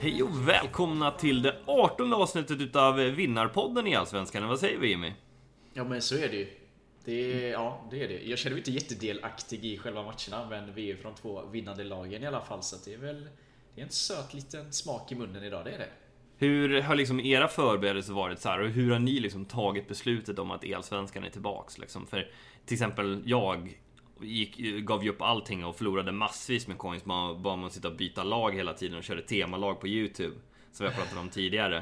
Hej och välkomna till det 18 avsnittet utav Vinnarpodden i Allsvenskan. Vad säger vi Jimmy? Ja men så är det ju. Det ja, det är det. Jag känner mig inte jättedelaktig i själva matcherna, men vi är ju från två vinnande lagen i alla fall, så det är väl det är en söt liten smak i munnen idag, det är det. Hur har liksom era förberedelser varit så här, och hur har ni liksom tagit beslutet om att Elsvenskan är tillbaks? Liksom? För till exempel jag gick, gav ju upp allting och förlorade massvis med coins bara man sitta och byta lag hela tiden och körde temalag på YouTube. Som jag pratade om tidigare.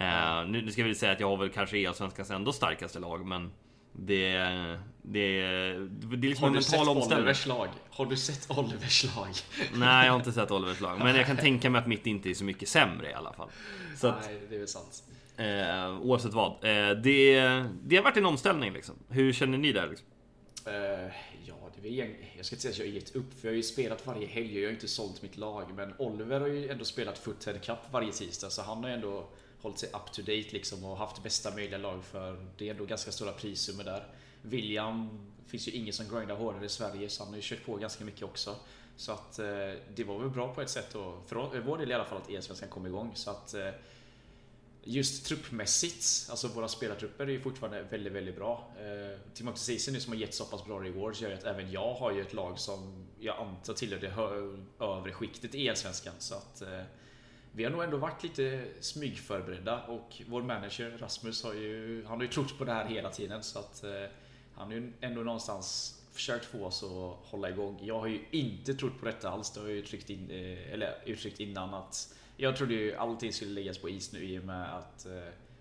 Uh, nu, nu ska jag väl säga att jag har väl kanske Elsvenskans ändå starkaste lag, men det, det, det är liksom en mental omställning. Lag? Har du sett Olivers lag? Nej, jag har inte sett Olivers lag. Men jag kan tänka mig att mitt inte är så mycket sämre i alla fall. Så att, Nej, det är väl sant. Eh, oavsett vad. Eh, det, det har varit en omställning liksom. Hur känner ni där? Liksom? Eh, jag ska inte säga att jag har gett upp, för jag har ju spelat varje helg och jag har inte sålt mitt lag. Men Oliver har ju ändå spelat Foothead Cup varje tisdag, så han har ju ändå hållit sig up to date liksom och haft bästa möjliga lag för det är ändå ganska stora prissummor där. William finns ju ingen som grindar hårdare i Sverige så han har ju kört på ganska mycket också. Så att eh, det var väl bra på ett sätt då, för vår del i alla fall att E-svenskan kom igång så att eh, Just truppmässigt, alltså våra spelartrupper är ju fortfarande väldigt, väldigt bra. Eh, Timothy Ceesay nu som har gett så pass bra rewards gör ju att även jag har ju ett lag som jag antar tillhör det övre skiktet i Allsvenskan. Så att eh, vi har nog ändå varit lite smygförberedda och vår manager Rasmus har ju, han har ju trott på det här hela tiden så att eh, han har ju ändå någonstans försökt få oss att hålla igång. Jag har ju inte trott på detta alls. Det har jag ju uttryckt, in, eh, eller uttryckt innan att jag trodde ju allting skulle läggas på is nu i och med att eh,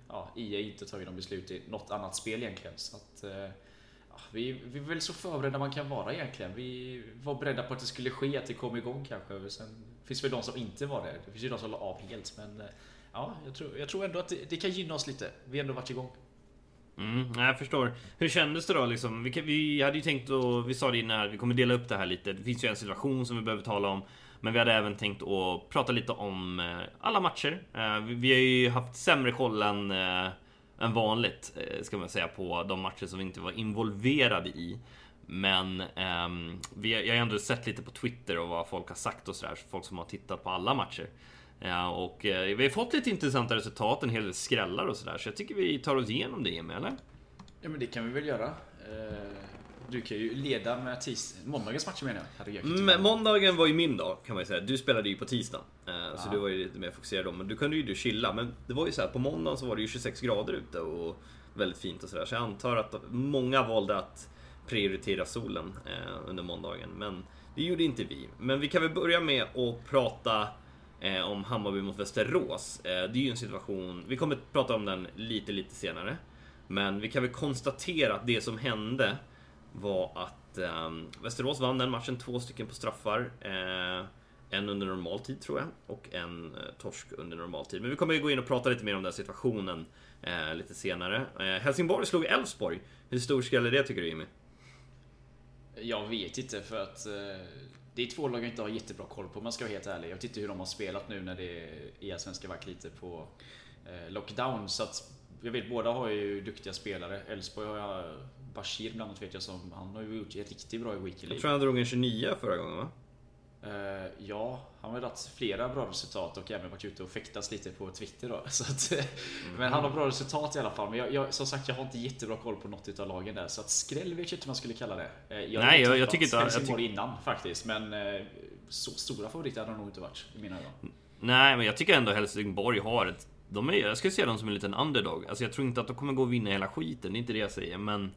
ja, IA inte tagit något beslut i något annat spel egentligen. Så att, eh, ja, vi, vi är väl så förberedda man kan vara egentligen. Vi var beredda på att det skulle ske, att det kom igång kanske. Sen finns det väl de som inte var det. Det finns ju de som la av helt. Men eh, ja, jag tror, jag tror ändå att det, det kan gynna oss lite. Vi har ändå varit igång. Mm, jag förstår. Hur kändes det då liksom? Vi, vi hade ju tänkt och vi sa det innan, vi kommer dela upp det här lite. Det finns ju en situation som vi behöver tala om. Men vi hade även tänkt att prata lite om eh, alla matcher. Eh, vi har ju haft sämre koll än, eh, än vanligt, ska man säga, på de matcher som vi inte var involverade i. Men um, vi, jag har ändå sett lite på Twitter och vad folk har sagt och sådär. Folk som har tittat på alla matcher. Ja, och eh, vi har fått lite intressanta resultat, en hel del skrällar och sådär. Så jag tycker vi tar oss igenom det Emil, eller? Ja men det kan vi väl göra. Eh, du kan ju leda med tis måndagens matcher menar jag. Herregud, men måndagen var ju min dag kan man ju säga. Du spelade ju på tisdagen. Ja. Så du var ju lite mer fokuserad då. Men du kunde ju chilla. Men det var ju så här, på måndagen så var det ju 26 grader ute och väldigt fint och sådär. Så jag antar att många valde att prioritera solen eh, under måndagen. Men det gjorde inte vi. Men vi kan väl börja med att prata eh, om Hammarby mot Västerås. Eh, det är ju en situation, vi kommer att prata om den lite, lite senare. Men vi kan väl konstatera att det som hände var att eh, Västerås vann den matchen, två stycken på straffar. Eh, en under normal tid tror jag och en eh, torsk under normal tid. Men vi kommer ju gå in och prata lite mer om den situationen eh, lite senare. Eh, Helsingborg slog Elfsborg. Hur stor skräll är det tycker du Jimmy? Jag vet inte för att eh, det är två lag jag inte har jättebra koll på om jag ska vara helt ärlig. Jag vet inte hur de har spelat nu när det är svenska varit lite på eh, lockdown. Så att jag vet båda har ju duktiga spelare. Elfsborg har jag Bashir bland annat vet jag som, han har ju gjort riktigt bra i Weekly League. Jag tror han drog en 29 förra gången va? Uh, ja, han har dragit flera bra resultat och även varit ute och fäktats lite på Twitter då. Så att, mm. Men han har bra resultat i alla fall. Men jag, jag, som sagt, jag har inte jättebra koll på något utav lagen där. Så att skräll vet jag inte man skulle kalla det. Uh, jag Nej, jag, jag tycker inte... Jag tycker... innan faktiskt. Men uh, så stora favoriter hade de nog inte varit i mina ögon. Nej, men jag tycker ändå Helsingborg har ett... De är, jag skulle se dem som en liten underdog. Alltså jag tror inte att de kommer gå och vinna hela skiten, det är inte det jag säger. Men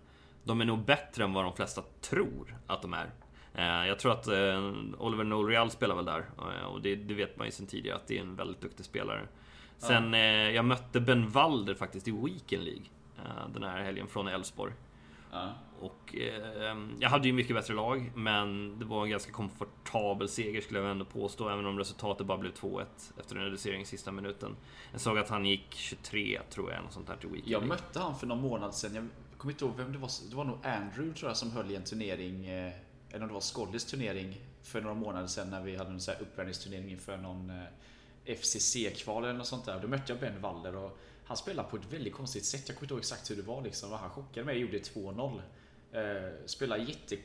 de är nog bättre än vad de flesta tror att de är. Eh, jag tror att eh, Oliver Nolreal spelar väl där eh, och det, det, vet man ju sen tidigare att det är en väldigt duktig spelare. Sen, ja. jag mötte Ben Walder faktiskt i Weekend League den här helgen från Elfsborg. Ja. Och jag hade ju mycket bättre lag, men det var en ganska komfortabel seger skulle jag ändå påstå, även om resultatet bara blev 2-1 efter en reducering i sista minuten. Jag såg att han gick 23, tror jag, något sånt här till Weekend Jag mötte han för någon månad sedan. Kommer inte ihåg vem det var. Det var nog Andrew, tror jag, som höll i en turnering eller om det var Skollis turnering för några månader sedan när vi hade en uppvärmningsturnering inför någon eh, FCC-kval eller något sånt där. Då mötte jag Ben Waller och han spelade på ett väldigt konstigt sätt. Jag kommer inte ihåg exakt hur det var liksom. Han chockade mig och gjorde 2-0. Eh, spelade jätte...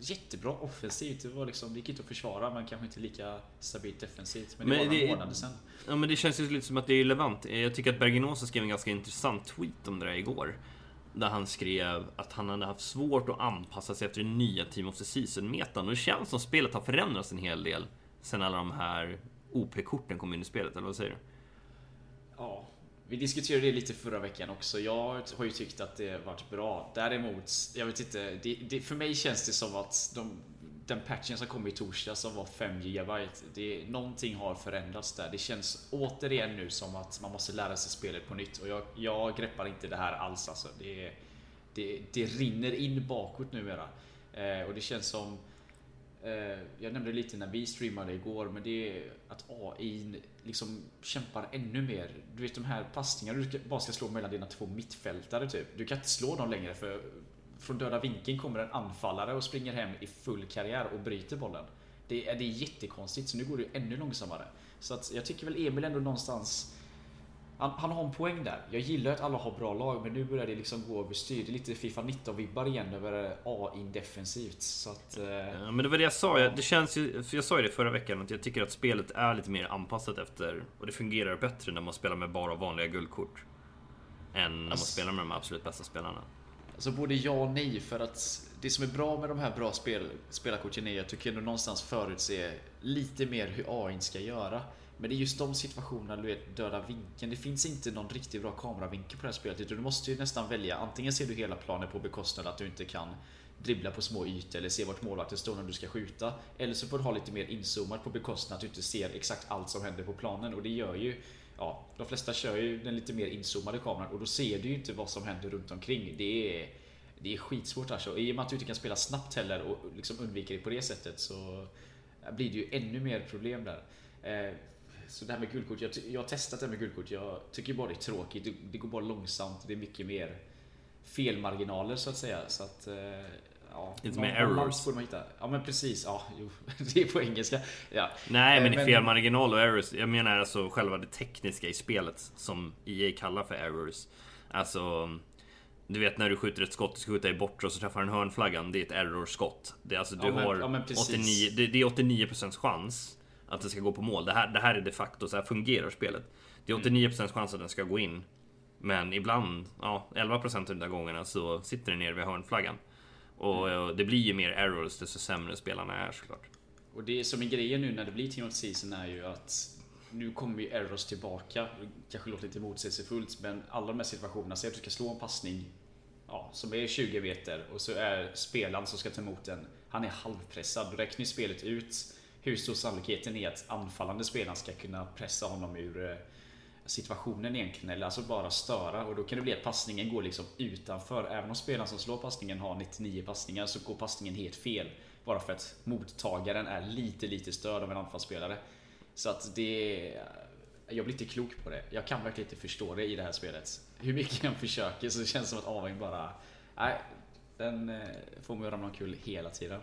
jättebra offensivt. Det var liksom, det gick inte att försvara men kanske inte lika stabilt defensivt. Men det men var några månader sen. Ja men det känns ju lite som att det är relevant. Jag tycker att Berginosa skrev en ganska intressant tweet om det där igår. Där han skrev att han hade haft svårt att anpassa sig efter den nya Team of the Season-metan. Och det känns som spelet har förändrats en hel del sen alla de här OP-korten kom in i spelet, eller vad säger du? Ja, vi diskuterade det lite förra veckan också. Jag har ju tyckt att det varit bra. Däremot, jag vet inte. Det, det, för mig känns det som att de, den patchen som kom i torsdag som var 5 GB. Det, någonting har förändrats där. Det känns återigen nu som att man måste lära sig spelet på nytt. Och jag, jag greppar inte det här alls alltså. Det, det, det rinner in bakåt numera. Eh, och det känns som Eh, jag nämnde lite när vi streamade igår, men det är att AI liksom kämpar ännu mer. Du vet de här passningarna du bara ska slå mellan dina två mittfältare typ. Du kan inte slå dem längre för från döda vinkeln kommer en anfallare och springer hem i full karriär och bryter bollen. Det är, det är jättekonstigt, så nu går det ännu långsammare. Så att jag tycker väl Emil ändå någonstans han, han, har en poäng där. Jag gillar att alla har bra lag, men nu börjar det liksom gå överstyr. Det är lite Fifa 19-vibbar igen över AI defensivt. Så att, eh... ja, men det var det jag sa. Det känns ju, jag sa ju det förra veckan, att jag tycker att spelet är lite mer anpassat efter... Och det fungerar bättre när man spelar med bara vanliga guldkort. Än när man alltså, spelar med de absolut bästa spelarna. Alltså både ja och nej, för att det som är bra med de här bra spel, spelarkorten är att du kan någonstans förutse lite mer hur AI ska göra. Men det är just de situationerna du vet, döda vinkeln. Det finns inte någon riktigt bra kameravinkel på det här spelet. Du måste ju nästan välja. Antingen ser du hela planen på bekostnad att du inte kan dribbla på små ytor eller se vart målvakten står när du ska skjuta. Eller så får du ha lite mer inzoomat på bekostnad att du inte ser exakt allt som händer på planen. Och det gör ju Ja, de flesta kör ju den lite mer inzoomade kameran och då ser du ju inte vad som händer runt omkring. Det är, det är skitsvårt alltså. I och med att du inte kan spela snabbt heller och liksom undviker det på det sättet så eh, blir det ju ännu mer problem där. Eh, så det här med guldkort, jag, jag har testat det här med guldkort. Jag tycker bara det är tråkigt. Det, det, går bara långsamt. Det är mycket mer felmarginaler så att säga. Så att, eh, ja, Lite mer errors. Borde man hitta. Ja men precis. Ja, jo, det är på engelska. Ja. Nej men, eh, men felmarginal och errors. Jag menar alltså själva det tekniska i spelet som EA kallar för errors. Alltså du vet när du skjuter ett skott, du ska skjuta i bortre och så träffar en hörnflaggan. Det är ett error-skott. Det är alltså, du ja, men, har ja, 89, det, det är 89% chans att det ska gå på mål. Det här, det här är de facto, så här fungerar spelet. Det är 89% mm. chans att den ska gå in. Men ibland, ja 11% av de där gångerna så sitter den nere vid hörnflaggan. Och eh, det blir ju mer errors desto sämre spelarna är såklart. Och det som är grejen nu när det blir Team of Season är ju att nu kommer ju errors tillbaka. kanske låter lite motsägelsefullt men alla de här situationerna, säg att du ska slå en passning ja, som är 20 meter och så är spelaren som ska ta emot den, han är halvpressad. Då räknar ju spelet ut hur stor sannolikheten är att anfallande spelaren ska kunna pressa honom ur eh, situationen egentligen, eller alltså bara störa. Och då kan det bli att passningen går liksom utanför. Även om spelaren som slår passningen har 99 passningar så går passningen helt fel. Bara för att mottagaren är lite, lite störd av en anfallsspelare. Så att det... Jag blir inte klok på det. Jag kan verkligen inte förstå det i det här spelet. Hur mycket jag än försöker så känns det som att Aving bara... Nej, den eh, får mig att ramla omkull hela tiden.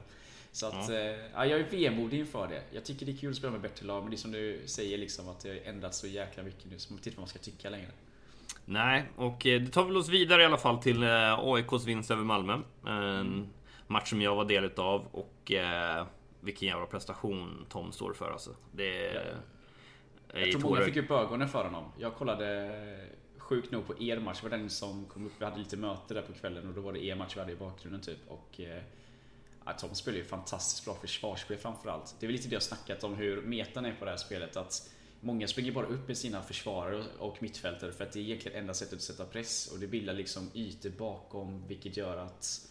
Så att, ja. Eh, ja, jag är vemodig inför det. Jag tycker det är kul att spela med bättre lag, men det är som du säger liksom att det har ändrats så jäkla mycket nu, så man tittar vad man ska tycka längre. Nej, och eh, det tar väl oss vidare i alla fall till eh, AIKs vinst över Malmö. En mm. match som jag var del av och eh, vilken jävla prestation Tom står för alltså. Det ja. Jag tror många fick upp ögonen för honom. Jag kollade sjukt nog på er match, det var den som kom upp. Vi hade lite möte där på kvällen och då var det er match vi hade i bakgrunden typ. Och, Ja, Tom spelar ju fantastiskt bra försvarsspel framförallt. Det är väl lite det jag snackat om hur metan är på det här spelet. Att Många springer bara upp med sina försvarare och mittfältare för att det är egentligen enda sättet att sätta press och det bildar liksom ytor bakom vilket gör att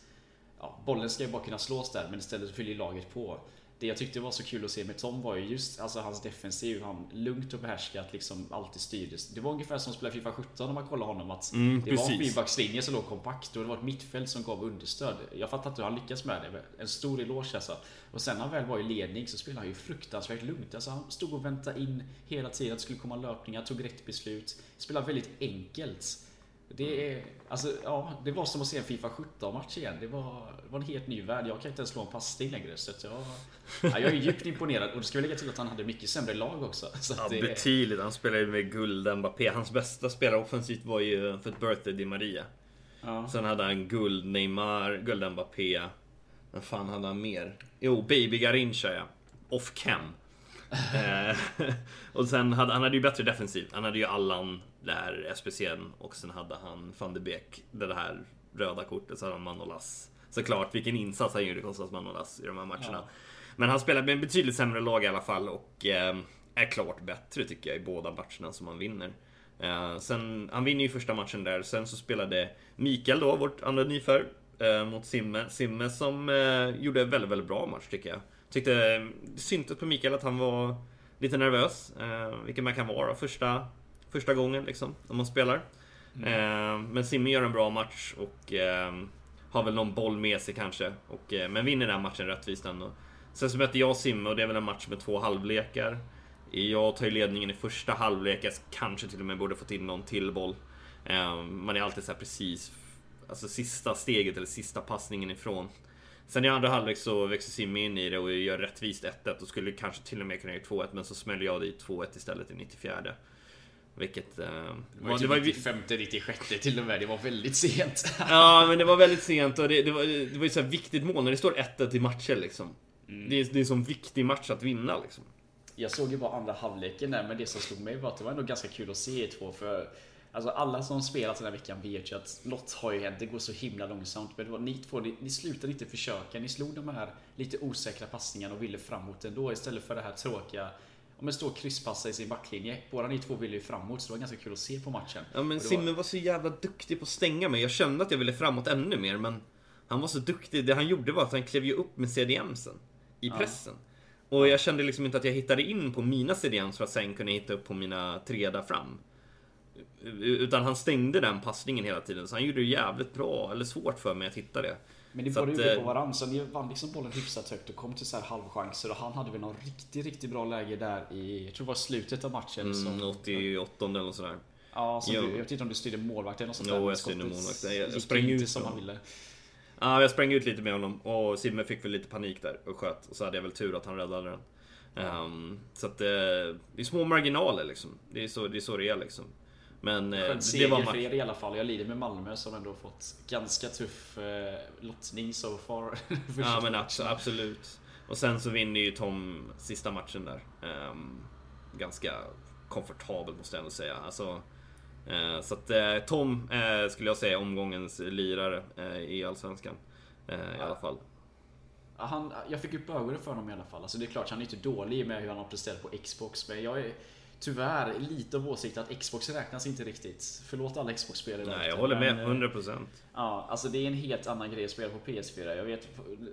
ja, bollen ska ju bara kunna slås där men istället fyller laget på det jag tyckte var så kul att se med Tom var ju just alltså, hans defensiv. Han lugnt och behärskat liksom alltid styrdes. Det var ungefär som att spela Fifa 17 om man kollar honom. Att mm, det precis. var en fyrbackslinje som låg kompakt och det var ett mittfält som gav understöd. Jag fattar inte hur han lyckades med det. En stor eloge alltså. Och sen när han väl var i ledning så spelade han ju fruktansvärt lugnt. Alltså, han stod och väntade in hela tiden att det skulle komma löpningar, tog rätt beslut. Spelade väldigt enkelt. Det, är, alltså, ja, det var som att se en Fifa 17-match igen. Det var, det var en helt ny värld. Jag kan inte ens slå en passning längre. Så jag, ja, jag är djupt imponerad. Och det ska vi lägga till att han hade mycket sämre lag också. Så ja, det... betydligt. Han spelade ju med guld Mbappé. Hans bästa spelare offensivt var ju för ett birthday Di Maria. Ja. Sen hade han guld Neymar, guld Mbappé. Vad fan hade han mer? Jo, Baby Garincha ja. Off cam. Eh, och sen hade han hade ju bättre defensiv. Han hade ju Allan där, SPC'n och sen hade han van de Beek, det här röda kortet, så hade han Manolas. Såklart, vilken insats han gjorde Kostas Manolas i de här matcherna. Ja. Men han spelade med en betydligt sämre lag i alla fall och eh, är klart bättre tycker jag i båda matcherna som han vinner. Eh, sen, han vinner ju första matchen där, sen så spelade Mikael då, vårt andra nyförvärv, eh, mot Simme. Simme som eh, gjorde en väldigt, väldigt bra match tycker jag. Tyckte syntes på Mikael att han var lite nervös, eh, vilket man kan vara första, första gången liksom, när man spelar. Mm. Eh, men Simme gör en bra match och eh, har väl någon boll med sig kanske. Och, eh, men vinner den matchen rättvist ändå. Sen så möter jag Simme och det är väl en match med två halvlekar. Jag tar ju ledningen i första halvlek, jag kanske till och med borde fått in någon till boll. Eh, man är alltid så precis, alltså sista steget eller sista passningen ifrån. Sen i andra halvlek så växer Simme in i det och gör rättvist 1-1 och skulle kanske till och med kunna göra 2-1 men så smäller jag dit 2-1 istället i 94. Vilket... Eh, det var, det var 95, 96 till och med. Det var väldigt sent. ja, men det var väldigt sent och det, det var, det var ju så viktigt mål när det står 1-1 i matcher liksom. Mm. Det, är, det är en sån viktig match att vinna liksom. Jag såg ju bara andra halvleken där, men det som slog mig var att det var ändå ganska kul att se er två för Alltså alla som spelat den här veckan vet ju att något har ju hänt. Det går så himla långsamt. Men det var, ni två, ni, ni slutade inte försöka. Ni slog de här lite osäkra passningarna och ville framåt ändå istället för det här tråkiga om en står och krysspassa i sin backlinje. Båda ni två ville ju framåt så det var ganska kul att se på matchen. Ja men Simme var... var så jävla duktig på att stänga mig. Jag kände att jag ville framåt ännu mer men han var så duktig. Det han gjorde var att han klev ju upp med CDMsen i pressen. Ja. Och jag kände liksom inte att jag hittade in på mina CDMs för att sen kunna hitta upp på mina tre där fram. Utan han stängde den passningen hela tiden, så han gjorde det jävligt bra, eller svårt för mig att hitta det. Men båda gjorde på eh, varandra, så ni vann liksom bollen hyfsat högt och kom till så här halvchanser och han hade väl någon riktigt, riktigt bra läge där i, jag tror det var slutet av matchen. Mm, som, 88 eller sådär. Ja, som du, jag vet inte om du styrde målvakten eller sånt Jo, jag styrde målvakten. Jag, jag sprang ut som han ville. Ja, jag sprang ut lite med honom och Simme fick väl lite panik där och sköt. Och så hade jag väl tur att han räddade den. Um, så att det, det är små marginaler liksom. Det är så det är, så det är liksom. Men eh, det var för er i alla fall. Jag lider med Malmö som ändå fått ganska tuff eh, lottning so far. ja men absolut. Och sen så vinner ju Tom sista matchen där. Um, ganska komfortabel måste jag ändå säga. Alltså, eh, så att eh, Tom eh, skulle jag säga omgångens lirare eh, i Allsvenskan. Eh, I alla fall. Han, jag fick upp ögonen för honom i alla fall. Alltså det är klart, han är inte dålig med hur han har presterat på Xbox. Men jag är tyvärr lite av åsikten att Xbox räknas inte riktigt. Förlåt alla Xbox-spelare Nej, jag håller med. 100%. Eh, ja, alltså det är en helt annan grej att spela på PS4. Jag vet,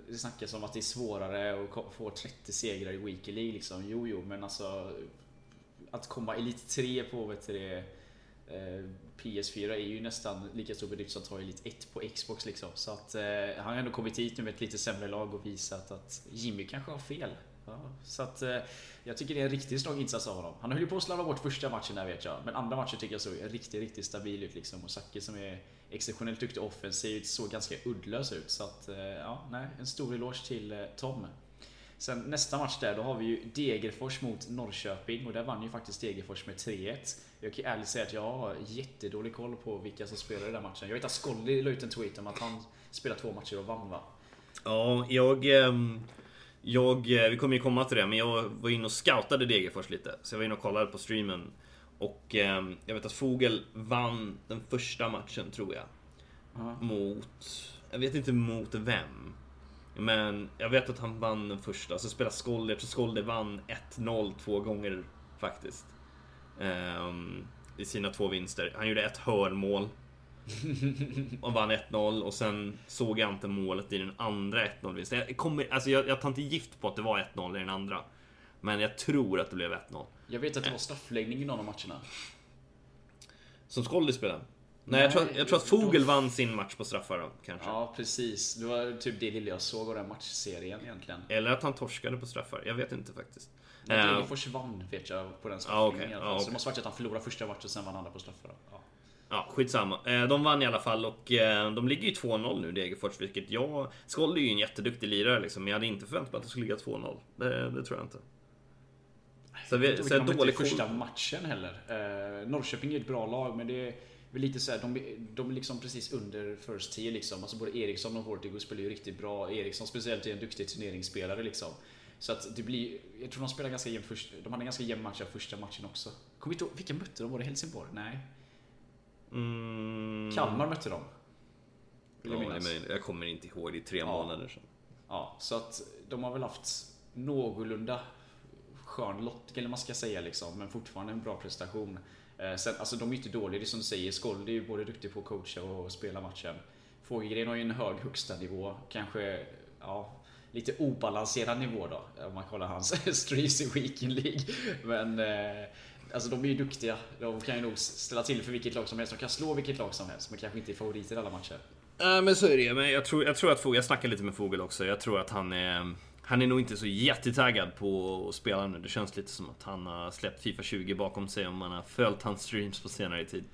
det snackas om att det är svårare att få 30 segrar i Weekly League liksom. Jo, jo, men alltså att komma Elite 3 på vet du, eh, PS4 är ju nästan lika stor bedrift som att ta Elite 1 på Xbox liksom. Så att eh, han har ändå kommit hit nu med ett lite sämre lag och visat att Jimmy kanske har fel. Ja, så att eh, jag tycker det är en riktigt stark insats av honom. Han höll ju på att slarva bort första matchen där vet jag. Men andra matchen tycker jag såg riktigt, riktigt stabil ut liksom. Och Zacke som är exceptionellt duktig offensivt såg ganska uddlös ut. Så att, eh, ja, nej, en stor eloge till eh, Tom. Sen nästa match där, då har vi ju Degerfors mot Norrköping och där vann ju faktiskt Degerfors med 3-1. Jag kan ärligt säga att jag har jättedålig koll på vilka som spelade i den matchen. Jag vet att Skolli la ut en tweet om att han spelade två matcher och vann va? Ja, jag... Um jag, eh, vi kommer ju komma till det, men jag var inne och scoutade Degerfors lite. Så jag var inne och kollade på streamen. Och eh, jag vet att Fogel vann den första matchen, tror jag. Mm. Mot... Jag vet inte mot vem. Men jag vet att han vann den första. Så spelade Skolde. Jag tror Skolde vann 1-0 två gånger faktiskt. Eh, I sina två vinster. Han gjorde ett hörnmål. och vann 1-0 och sen såg jag inte målet i den andra 1-0 vinsten. Jag, kommer, alltså jag, jag tar inte gift på att det var 1-0 i den andra. Men jag tror att det blev 1-0. Jag vet att det var straffläggning i någon av matcherna. Som Skoldy spelade? Nej, jag tror, jag tror att Fogel vann sin match på straffar då, kanske. Ja, precis. Det var typ det lilla jag såg av den matchserien egentligen. Eller att han torskade på straffar. Jag vet inte faktiskt. Degerfors uh, vann vet jag på den straffningen ah, okay. ah, okay. Så det måste varit att han förlorade första matchen och sen vann andra på straffar. Ja. Ja, skitsamma. Eh, de vann i alla fall och eh, de ligger ju 2-0 nu, Degerfors, vilket jag... Skoll är ju en jätteduktig lirare liksom, men jag hade inte förväntat mig att det skulle ligga 2-0. Det, det, tror jag inte. Så vi, så dålig första matchen heller. Eh, Norrköping är ett bra lag, men det... lite så här, de, de är liksom precis under first tier liksom. Alltså både Eriksson och Hortigo spelar ju riktigt bra. Eriksson speciellt är en duktig turneringsspelare liksom. Så att det blir, jag tror de spelar ganska jämnt först, de hade en ganska jämn match första matchen också. Kommer inte ihåg, vilka mötte de? Var det Helsingborg? Nej. Mm. Kalmar mötte de. Vill jag, ja, men jag kommer inte ihåg, det är tre ja. månader sedan. Ja, så att de har väl haft någorlunda skön lott, eller man ska säga liksom, men fortfarande en bra prestation. Eh, sen, alltså de är inte dåliga, det är som du säger, Skold är ju både duktig på att coacha och spela matchen. Fågelgren har ju en hög högsta nivå, kanske ja, lite obalanserad nivå då, om man kollar hans streams i Weekend League. Men eh, Alltså de är ju duktiga. De kan ju nog ställa till för vilket lag som helst. De kan slå vilket lag som helst, men kanske inte är favoriter i alla matcher. Nej äh, men så är det men jag tror, jag tror att Fogel, jag snackar lite med Fogel också. Jag tror att han är... Han är nog inte så jättetaggad på att spela nu. Det känns lite som att han har släppt Fifa 20 bakom sig om man har följt hans streams på senare tid.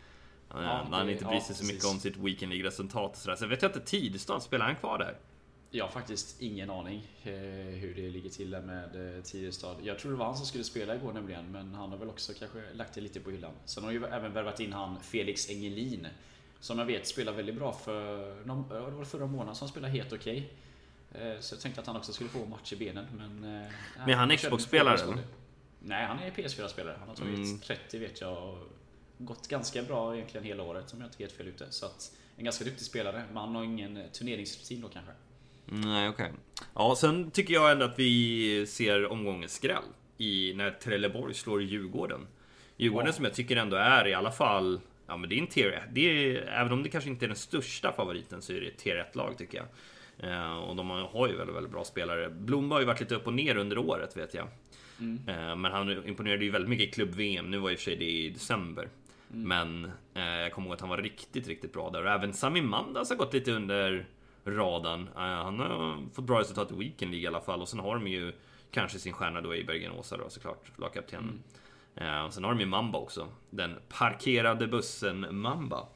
Ja, han inte bryr sig ja, så mycket om sitt Weekend League-resultat och sådär. Sen vet jag inte, Tidestad, spelar han kvar där? Jag har faktiskt ingen aning eh, hur det ligger till där med eh, Tidestad. Jag tror det var han som skulle spela igår nämligen, men han har väl också kanske lagt det lite på hyllan. Sen har ju även värvat in han Felix Engelin. Som jag vet spelar väldigt bra för, det var förra månaden som han spelade helt okej. Okay. Eh, så jag tänkte att han också skulle få match i benen, men... Men är han Xbox-spelare eller? Nej, han är PS4-spelare. Han har tagit mm. 30 vet jag och gått ganska bra egentligen hela året om jag inte är helt fel ute. Så att en ganska duktig spelare, men han har ingen turneringsrutin då kanske. Nej, okej. Okay. Ja, sen tycker jag ändå att vi ser omgångens skräll i när Trelleborg slår Djurgården. Djurgården ja. som jag tycker ändå är i alla fall Ja men det är en tier det är, Även om det kanske inte är den största favoriten så är det ett tier 1-lag tycker jag. Eh, och de har ju väldigt, väldigt bra spelare. Blom har ju varit lite upp och ner under året vet jag. Mm. Eh, men han imponerade ju väldigt mycket i klubb-VM. Nu var i och för sig det i december. Mm. Men eh, jag kommer ihåg att han var riktigt, riktigt bra där. Och även Sami Mandas har gått lite under radarn. Uh, han har fått bra resultat i Weekend League i alla fall och sen har de ju kanske sin stjärna då i Bergen Åsa då såklart, lagkaptenen. Mm. Uh, sen har de ju Mamba också. Den parkerade bussen Mamba.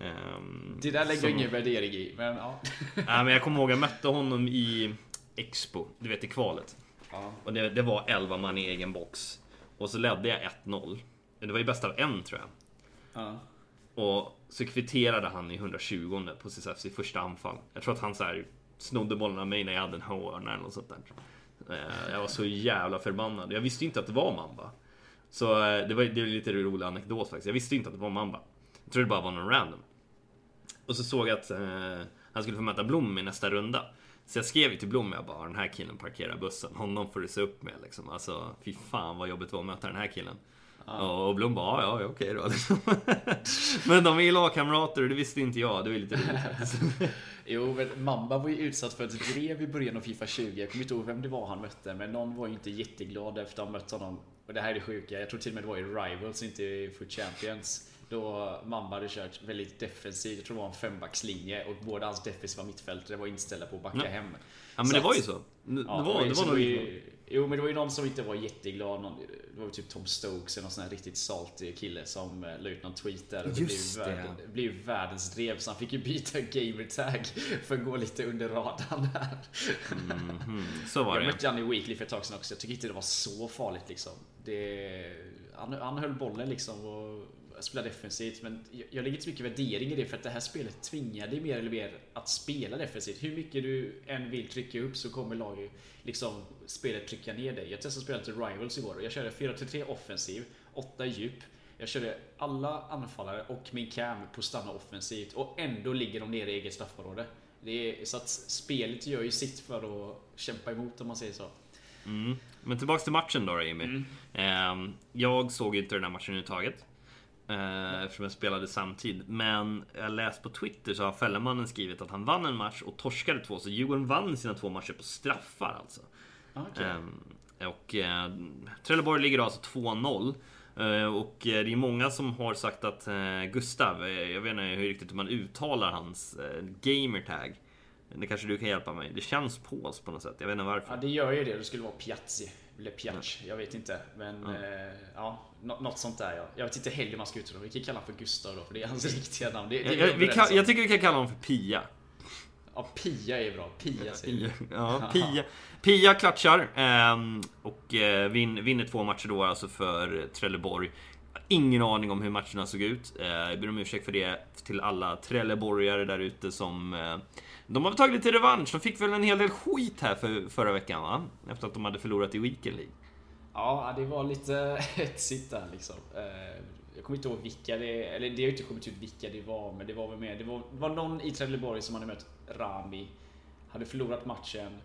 Um, det där lägger som... ingen värdering i, men ja. Nej, men jag kommer ihåg jag mötte honom i Expo, du vet i kvalet. Ja. Och det, det, var 11 man i egen box. Och så ledde jag 1-0. Det var ju bäst av en tror jag. Ja. Och så kvitterade han i 120 på sitt, i första anfall. Jag tror att han så här snodde bollen av mig när jag hade en hörna eller något sånt där. Eh, jag var så jävla förbannad. Jag visste inte att det var Mamba. Så eh, det var, det var lite rolig anekdot faktiskt. Jag visste inte att det var Mamba. Jag trodde det bara var någon random. Och så såg jag att eh, han skulle få möta Blom i nästa runda. Så jag skrev till Blom, jag bara den här killen parkerar bussen. Honom får du se upp med liksom. Alltså fy fan vad jobbigt det var att möta den här killen. Ja. Och Blom bara, ja, ja okej då. men de är lagkamrater och det visste inte jag. Det var lite roligt faktiskt. jo, men Mamba var ju utsatt för ett drev i början av Fifa 20. Jag kommer inte ihåg vem det var han mötte, men någon var ju inte jätteglad efter att ha mött honom. Och det här är det sjuka, jag tror till och med det var i Rivals, inte i Foot Champions. Då Mamba hade kört väldigt defensivt, jag tror det var en fembackslinje och båda hans defensiva mittfältare var inställda på att backa ja. hem. Ja men så det var ju så. Det, ja, var, det var, nog... Ju, jo men det var ju någon som inte var jätteglad. Någon, det var ju typ Tom Stokes, en sån här riktigt salty kille som eh, la ut någon tweet där. Och det Just blev, det. det blev världens drev så han fick ju byta gamertag för att gå lite under radarn där. Mm -hmm. Så var det. Jag mötte i Weekly för ett tag sedan också. Jag tycker inte det var så farligt liksom. Det, han, han höll bollen liksom och spela defensivt. Men jag lägger inte så mycket värdering i det för att det här spelet tvingar dig mer eller mer att spela defensivt. Hur mycket du än vill trycka upp så kommer laget liksom spelet trycka ner dig. Jag testade spelet till Rivals igår och jag körde 4-3 offensiv, 8 djup. Jag körde alla anfallare och min cam på stanna offensivt och ändå ligger de nere i eget straffområde. Det är, så att spelet gör ju sitt för att kämpa emot om man säger så. Mm. Men tillbaks till matchen då Jimmy. Mm. Ehm, jag såg inte den här matchen överhuvudtaget. Eh, eftersom jag spelade samtidigt. Men jag läste på Twitter så har Fällemannen skrivit att han vann en match och torskade två. Så Djurgården vann sina två matcher på straffar alltså. Okay. Eh, och eh, Trelleborg ligger alltså 2-0. Eh, och eh, det är många som har sagt att eh, Gustav, jag vet inte hur riktigt man uttalar hans gamertag. Det kanske du kan hjälpa mig. Det känns polskt på något sätt. Jag vet inte varför. Ja, det gör ju det. Det skulle vara Piazzi. Eller Piac. Jag vet inte. Men ja, eh, ja något sånt där ja. Jag vet inte heller hur man ska uttala. Vi kan kalla honom för Gustav då, för det är hans riktiga namn. Det, det jag, jag, kan, jag tycker vi kan kalla honom för Pia. Ja, Pia är bra. Pia säger Pia, ja, Pia. Pia klatschar ehm, och eh, vinner två matcher då alltså för Trelleborg. ingen aning om hur matcherna såg ut. Eh, jag ber om ursäkt för det till alla trelleborgare där ute som... Eh, de har tagit lite revansch. De fick väl en hel del skit här för, förra veckan, va? Efter att de hade förlorat i Weekend League. Ja, det var lite hetsigt där liksom. Eh, jag kommer inte ihåg vilka det... Eller det har inte kommit ut vilka det var, men det var väl mer... Det var, var någon i Trelleborg som hade mött Rami. Hade förlorat matchen.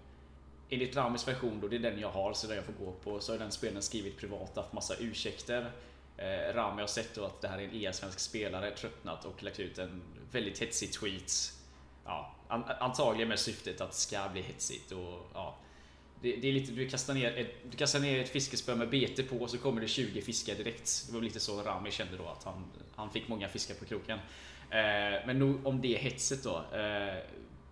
Enligt Ramis version, då, det är den jag har, så den jag får gå på, så har den spelaren skrivit privat, haft massa ursäkter. Eh, Rami har sett då att det här är en e-svensk spelare, tröttnat och lagt ut en väldigt hetsig tweet. Ja, antagligen med syftet att det ska bli hetsigt och ja. Det, det är lite, du kastar, ner ett, du kastar ner ett fiskespö med bete på och så kommer det 20 fiskar direkt. Det var lite så Rami kände då, att han, han fick många fiskar på kroken. Eh, men nog om det hetset då. Eh,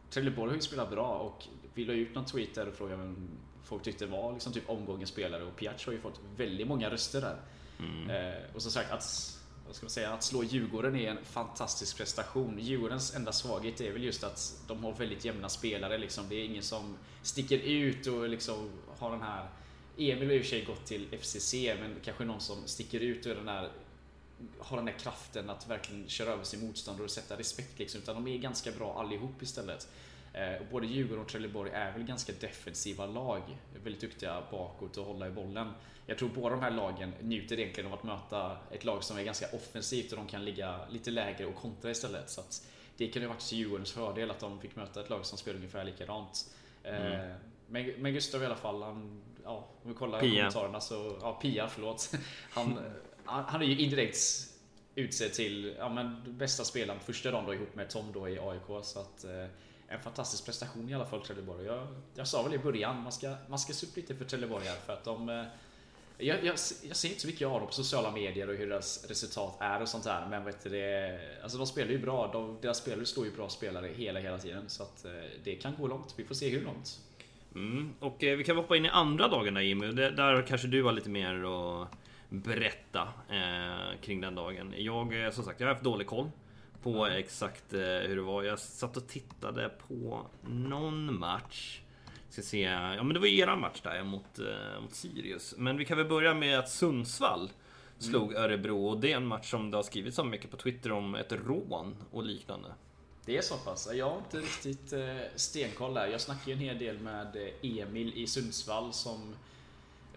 Trelleborg har ju spelat bra och vi la ut någon tweet där och frågade vem folk tyckte var liksom typ omgångens spelare och Piac har ju fått väldigt många röster där. Mm. Eh, och som sagt, att, vad ska man säga, att slå Djurgården är en fantastisk prestation. Djurgårdens enda svaghet är väl just att de har väldigt jämna spelare. Liksom. Det är ingen som sticker ut och liksom har den här... Emil har i och för sig gått till FCC, men kanske någon som sticker ut och den där har den där kraften att verkligen köra över sin motståndare och sätta respekt liksom. Utan de är ganska bra allihop istället. Eh, både Djurgården och Trelleborg är väl ganska defensiva lag. Väldigt duktiga bakåt och hålla i bollen. Jag tror båda de här lagen njuter egentligen av att möta ett lag som är ganska offensivt och de kan ligga lite lägre och kontra istället. Så att det kan ju varit till Djurgårdens fördel att de fick möta ett lag som spelar ungefär likadant. Eh, mm. Men, men Gustav i alla fall, han, ja, om vi kollar Pia. kommentarerna så... Ja, Pia, förlåt. Han, han är ju indirekt utsedd till ja, men, bästa spelaren första dagen då ihop med Tom då i AIK. Så att, eh, en fantastisk prestation i alla fall Trelleborg. Jag, jag sa väl i början, man ska, man ska se upp lite för Trelleborg här för att de... Jag, jag, jag ser inte så mycket av dem på sociala medier och hur deras resultat är och sånt där. Men vet du, det, alltså de spelar ju bra. De, deras spelare står ju bra spelare hela, hela tiden. Så att eh, det kan gå långt. Vi får se hur långt. Mm, och eh, vi kan hoppa in i andra dagen där Jimmy. Där kanske du har lite mer att berätta eh, kring den dagen. Jag, eh, som sagt, jag har haft dålig koll på exakt eh, hur det var. Jag satt och tittade på någon match. Ska se. Ja, men det var eran match där mot, eh, mot Sirius. Men vi kan väl börja med att Sundsvall slog mm. Örebro och det är en match som det har skrivits så mycket på Twitter om ett rån och liknande. Det är så pass? Jag har inte riktigt eh, stenkoll där. Jag snackade ju en hel del med eh, Emil i Sundsvall som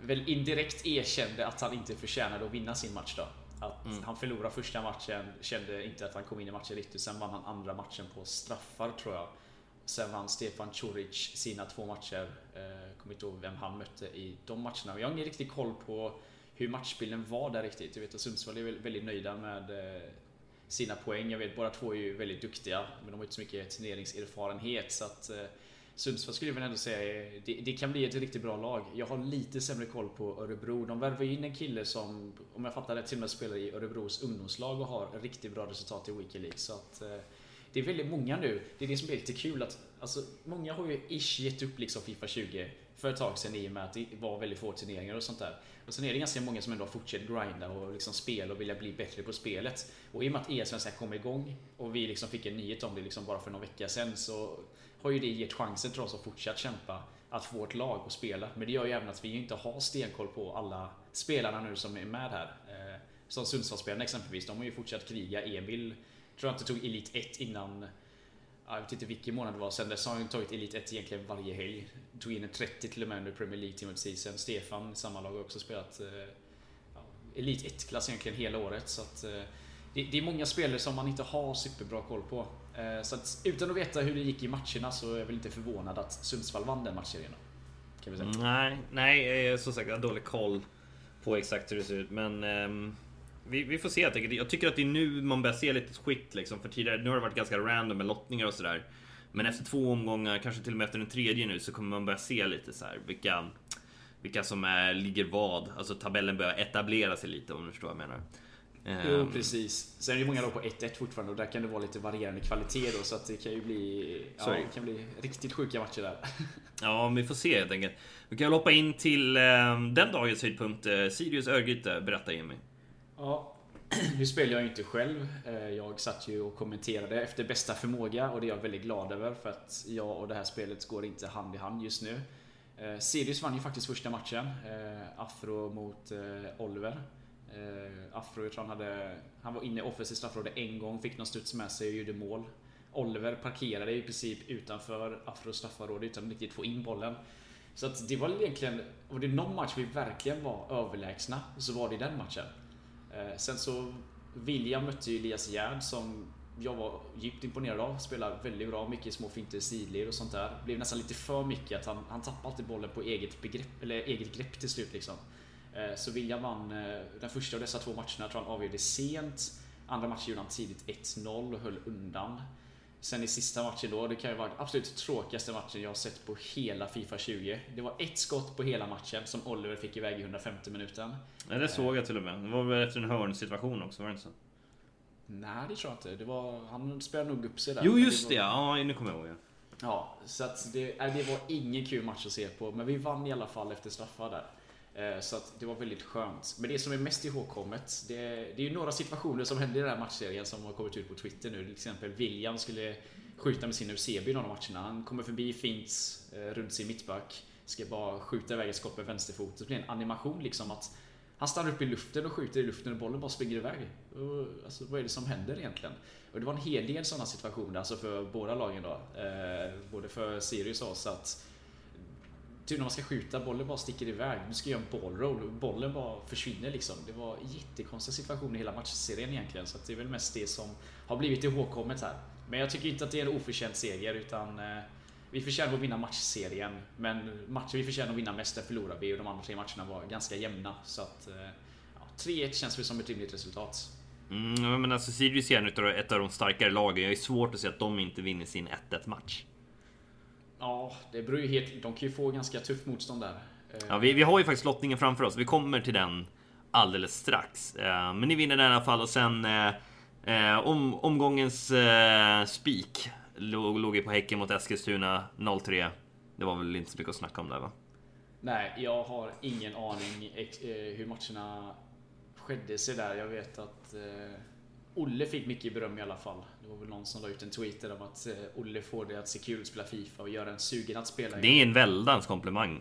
väl indirekt erkände att han inte förtjänade att vinna sin match då. Att mm. han förlorade första matchen, kände inte att han kom in i matchen riktigt. Sen vann han andra matchen på straffar tror jag. Sen vann Stefan Coric sina två matcher. Eh, kommer inte ihåg vem han mötte i de matcherna. Jag har ingen riktig koll på hur matchbilden var där riktigt. Jag vet att Sundsvall är väldigt nöjda med eh, sina poäng. Jag vet båda två är ju väldigt duktiga, men de har inte så mycket turneringserfarenhet. Så att eh, Sundsvall skulle jag väl ändå säga det, det, kan bli ett riktigt bra lag. Jag har lite sämre koll på Örebro. De värvar in en kille som, om jag fattar rätt, till och med spelar i Örebros ungdomslag och har riktigt bra resultat i Wikileaks. League. Så att, eh, det är väldigt många nu. Det är det som är lite kul att alltså, många har ju ish gett upp liksom Fifa 20 för ett tag sedan i och med att det var väldigt få turneringar och sånt där. Och sen är det ganska många som ändå har fortsatt grinda och liksom spela och vilja bli bättre på spelet. Och i och med att E-svenskan kom igång och vi liksom fick en nyhet om det liksom bara för någon vecka sedan så har ju det gett chansen till oss att fortsätta kämpa att få ett lag att spela. Men det gör ju även att vi inte har stenkoll på alla spelarna nu som är med här. Eh, som Sundsvallsspelarna exempelvis, de har ju fortsatt kriga. Emil tror jag inte tog Elit 1 innan jag vet inte vilken månad det var. Sen dess har han tagit Elit 1 egentligen varje helg. Tog in en 30 till och med under Premier League Team of Season. Stefan i samma lag har också spelat eh, ja, Elit 1-klass egentligen hela året. Så att, eh, det, det, är många spelare som man inte har superbra koll på. Eh, så att, utan att veta hur det gick i matcherna så är jag väl inte förvånad att Sundsvall vann den matchserien. Kan vi säga. Mm, nej, nej, som sagt jag har dålig koll på exakt hur det ser ut. Men um, vi, vi, får se helt enkelt. Jag tycker att det är nu man börjar se lite skit liksom. För tidigare, nu har det varit ganska random med lottningar och sådär. Men efter två omgångar, kanske till och med efter den tredje nu, så kommer man börja se lite så här vilka vilka som är, ligger vad. Alltså tabellen börjar etablera sig lite om du förstår vad jag menar. Jo, ehm. precis. Sen är det många lag på 1-1 fortfarande och där kan det vara lite varierande kvalitet då så att det kan ju bli... Ja, det kan bli riktigt sjuka matcher där. Ja, vi får se helt enkelt. Vi kan hoppa in till eh, den dagens höjdpunkt. Eh, Sirius Örgryte. Berätta Jimmy. Ja, nu spelar jag ju inte själv. Eh, jag satt ju och kommenterade efter bästa förmåga och det är jag väldigt glad över för att jag och det här spelet går inte hand i hand just nu. Eh, Sirius vann ju faktiskt första matchen. Eh, Afro mot Oliver. Afro, jag tror han hade... Han var inne i offensivt straffområde en gång, fick någon studs med sig och gjorde mål. Oliver parkerade i princip utanför Afros straffområde utan att riktigt få in bollen. Så att det var egentligen... Var det någon match vi verkligen var överlägsna så var det den matchen. Eh, sen så... William mötte ju Elias Gerd som jag var djupt imponerad av. Spelar väldigt bra, mycket små finter, sidled och sånt där. Blev nästan lite för mycket att han, han tappade alltid bollen på eget, begrepp, eller eget grepp till slut liksom. Eh, så William vann eh, den första av dessa två matcherna, jag tror han avgjorde sent. Andra matchen gjorde han tidigt 1-0 och höll undan. Sen i sista matchen då, det kan ju vara den absolut tråkigaste matchen jag har sett på hela Fifa 20. Det var ett skott på hela matchen som Oliver fick iväg i 150 minuten. Ja, det såg jag till och med. Det var väl efter en hörnsituation också, var det inte så? Nej, det tror jag inte. Det var, han spelade nog upp sig där. Jo, just det, det var... ja. Nu kommer jag ihåg. Ja. Ja, så att det, det var ingen kul match att se på. Men vi vann i alla fall efter straffar där. Eh, så att det var väldigt skönt. Men det som är mest ihågkommet, det, det är ju några situationer som hände i den här matchserien som har kommit ut på Twitter nu. Till exempel William skulle skjuta med sin UCB i någon av matcherna. Han kommer förbi fint eh, runt sin mittback. Ska bara skjuta iväg ett skott med vänsterfot. Det blir en animation liksom att han stannar upp i luften och skjuter i luften och bollen bara springer iväg. Och, alltså, vad är det som händer egentligen? Och det var en hel del sådana situationer alltså för båda lagen då. Eh, både för Sirius och oss att Typ när man ska skjuta, bollen bara sticker iväg. Du ska göra en ballroll, bollen bara försvinner liksom. Det var jättekonstiga situationer i hela matchserien egentligen. Så det är väl mest det som har blivit ihågkommet här. Men jag tycker inte att det är en oförtjänt seger utan eh, vi förtjänar att vinna matchserien. Men matchen vi förtjänar att vinna mest, där förlorar vi och de andra tre matcherna var ganska jämna. Så att eh, ja, 3-1 känns väl som ett rimligt resultat. Mm, men alltså Sirius är ett av de starkare lagen. Jag är svårt att se att de inte vinner sin 1-1 match. Ja, det beror ju helt... De kan ju få ganska tufft motstånd där. Ja, vi, vi har ju faktiskt lottningen framför oss. Vi kommer till den alldeles strax. Eh, men ni vinner den i alla fall och sen eh, eh om, omgångens eh, spik låg, låg ju på Häcken mot Eskilstuna 0-3. Det var väl inte så mycket att snacka om där va? Nej, jag har ingen aning eh, hur matcherna skedde sig där. Jag vet att eh, Olle fick mycket beröm i alla fall. Det var väl någon som la ut en tweet om att eh, Olle får det att se kul att spela Fifa och göra en sugen att spela. Det är en väldans komplimang.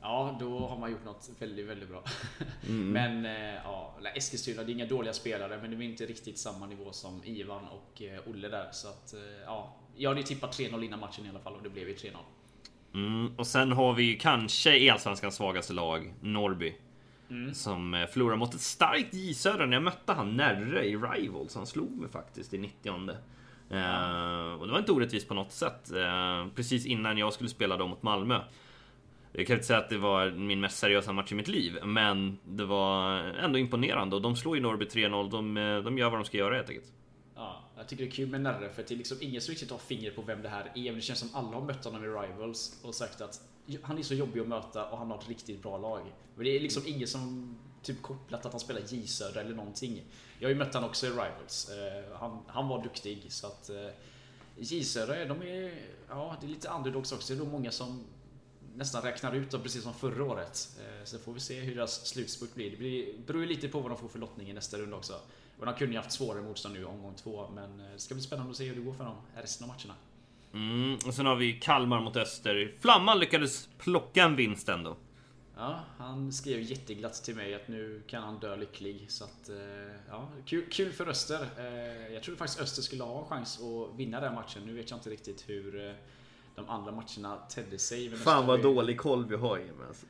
Ja, då har man gjort något väldigt, väldigt bra. Mm. men eh, ja, Eskilstuna, det är inga dåliga spelare, men det är inte riktigt samma nivå som Ivan och eh, Olle där. Så att ja, jag hade tippat 3-0 innan matchen i alla fall och det blev ju 3-0. Mm, och sen har vi kanske Allsvenskans svagaste lag, Norrby. Mm. Som eh, förlorade mot ett starkt J Södra. När jag mötte han Närre i Rivals. Han slog mig faktiskt i 90 Uh, och det var inte orättvist på något sätt. Uh, precis innan jag skulle spela dem mot Malmö. Jag kan inte säga att det var min mest seriösa match i mitt liv, men det var ändå imponerande. Och de slår ju Norrby 3-0. De, de gör vad de ska göra helt enkelt. Ja, jag tycker det är kul med Närre, för det är liksom ingen som riktigt har fingret på vem det här är. Men det känns som alla har mött honom i Rivals och sagt att han är så jobbig att möta och han har ett riktigt bra lag. Men det är liksom ingen som typ kopplat att han spelar J Södra eller någonting. Jag har ju mött honom också i Rivals. Uh, han, han var duktig så att uh, J Södra, de är, ja det är lite underdogs också. Det är nog många som nästan räknar ut dem precis som förra året. Uh, så får vi se hur deras slutspurt blir. Det blir, beror ju lite på vad de får för lottning i nästa runda också. Och de kunde ju haft svårare motstånd nu i omgång två, men det ska bli spännande att se hur det går för dem resten av matcherna. Mm, och sen har vi Kalmar mot Öster. Flamman lyckades plocka en vinst ändå. Ja, han skrev jätteglatt till mig att nu kan han dö lycklig. Så att, eh, ja, kul, kul för Öster. Eh, jag trodde faktiskt Öster skulle ha en chans att vinna den matchen. Nu vet jag inte riktigt hur eh, de andra matcherna tedde sig. Fan vad dålig koll vi har Jimmy. Alltså.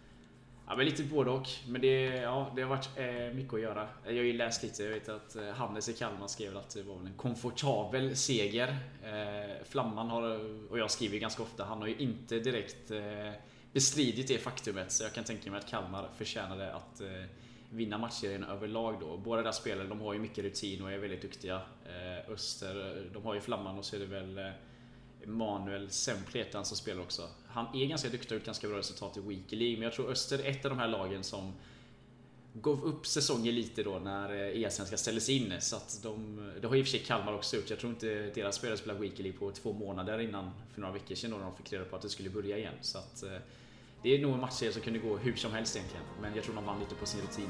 Ja, men lite både och. Men det, ja, det har varit eh, mycket att göra. Jag har ju läst lite. Jag vet att eh, Hannes i Kalmar skrev att det var en komfortabel seger. Eh, Flamman har, och jag skriver ganska ofta, han har ju inte direkt eh, bestridit det faktumet. Så jag kan tänka mig att Kalmar förtjänade att eh, vinna matchserien överlag då. Båda där spelare, de har ju mycket rutin och är väldigt duktiga. Eh, Öster, de har ju Flamman och så är det väl eh, Manuel Sempletan som spelar också. Han är ganska duktig och har ganska bra resultat i Weekly League, men jag tror Öster är ett av de här lagen som gav upp säsongen lite då när eh, e-svenskan ställdes in. Så att de, det har i och för sig Kalmar också gjort. Jag tror inte deras spelare spelade Weekly League på två månader innan, för några veckor sedan då de fick reda på att det skulle börja igen. Så att, eh, det är nog en matchserie som kunde gå hur som helst egentligen. Men jag tror de vann lite på sin rutin.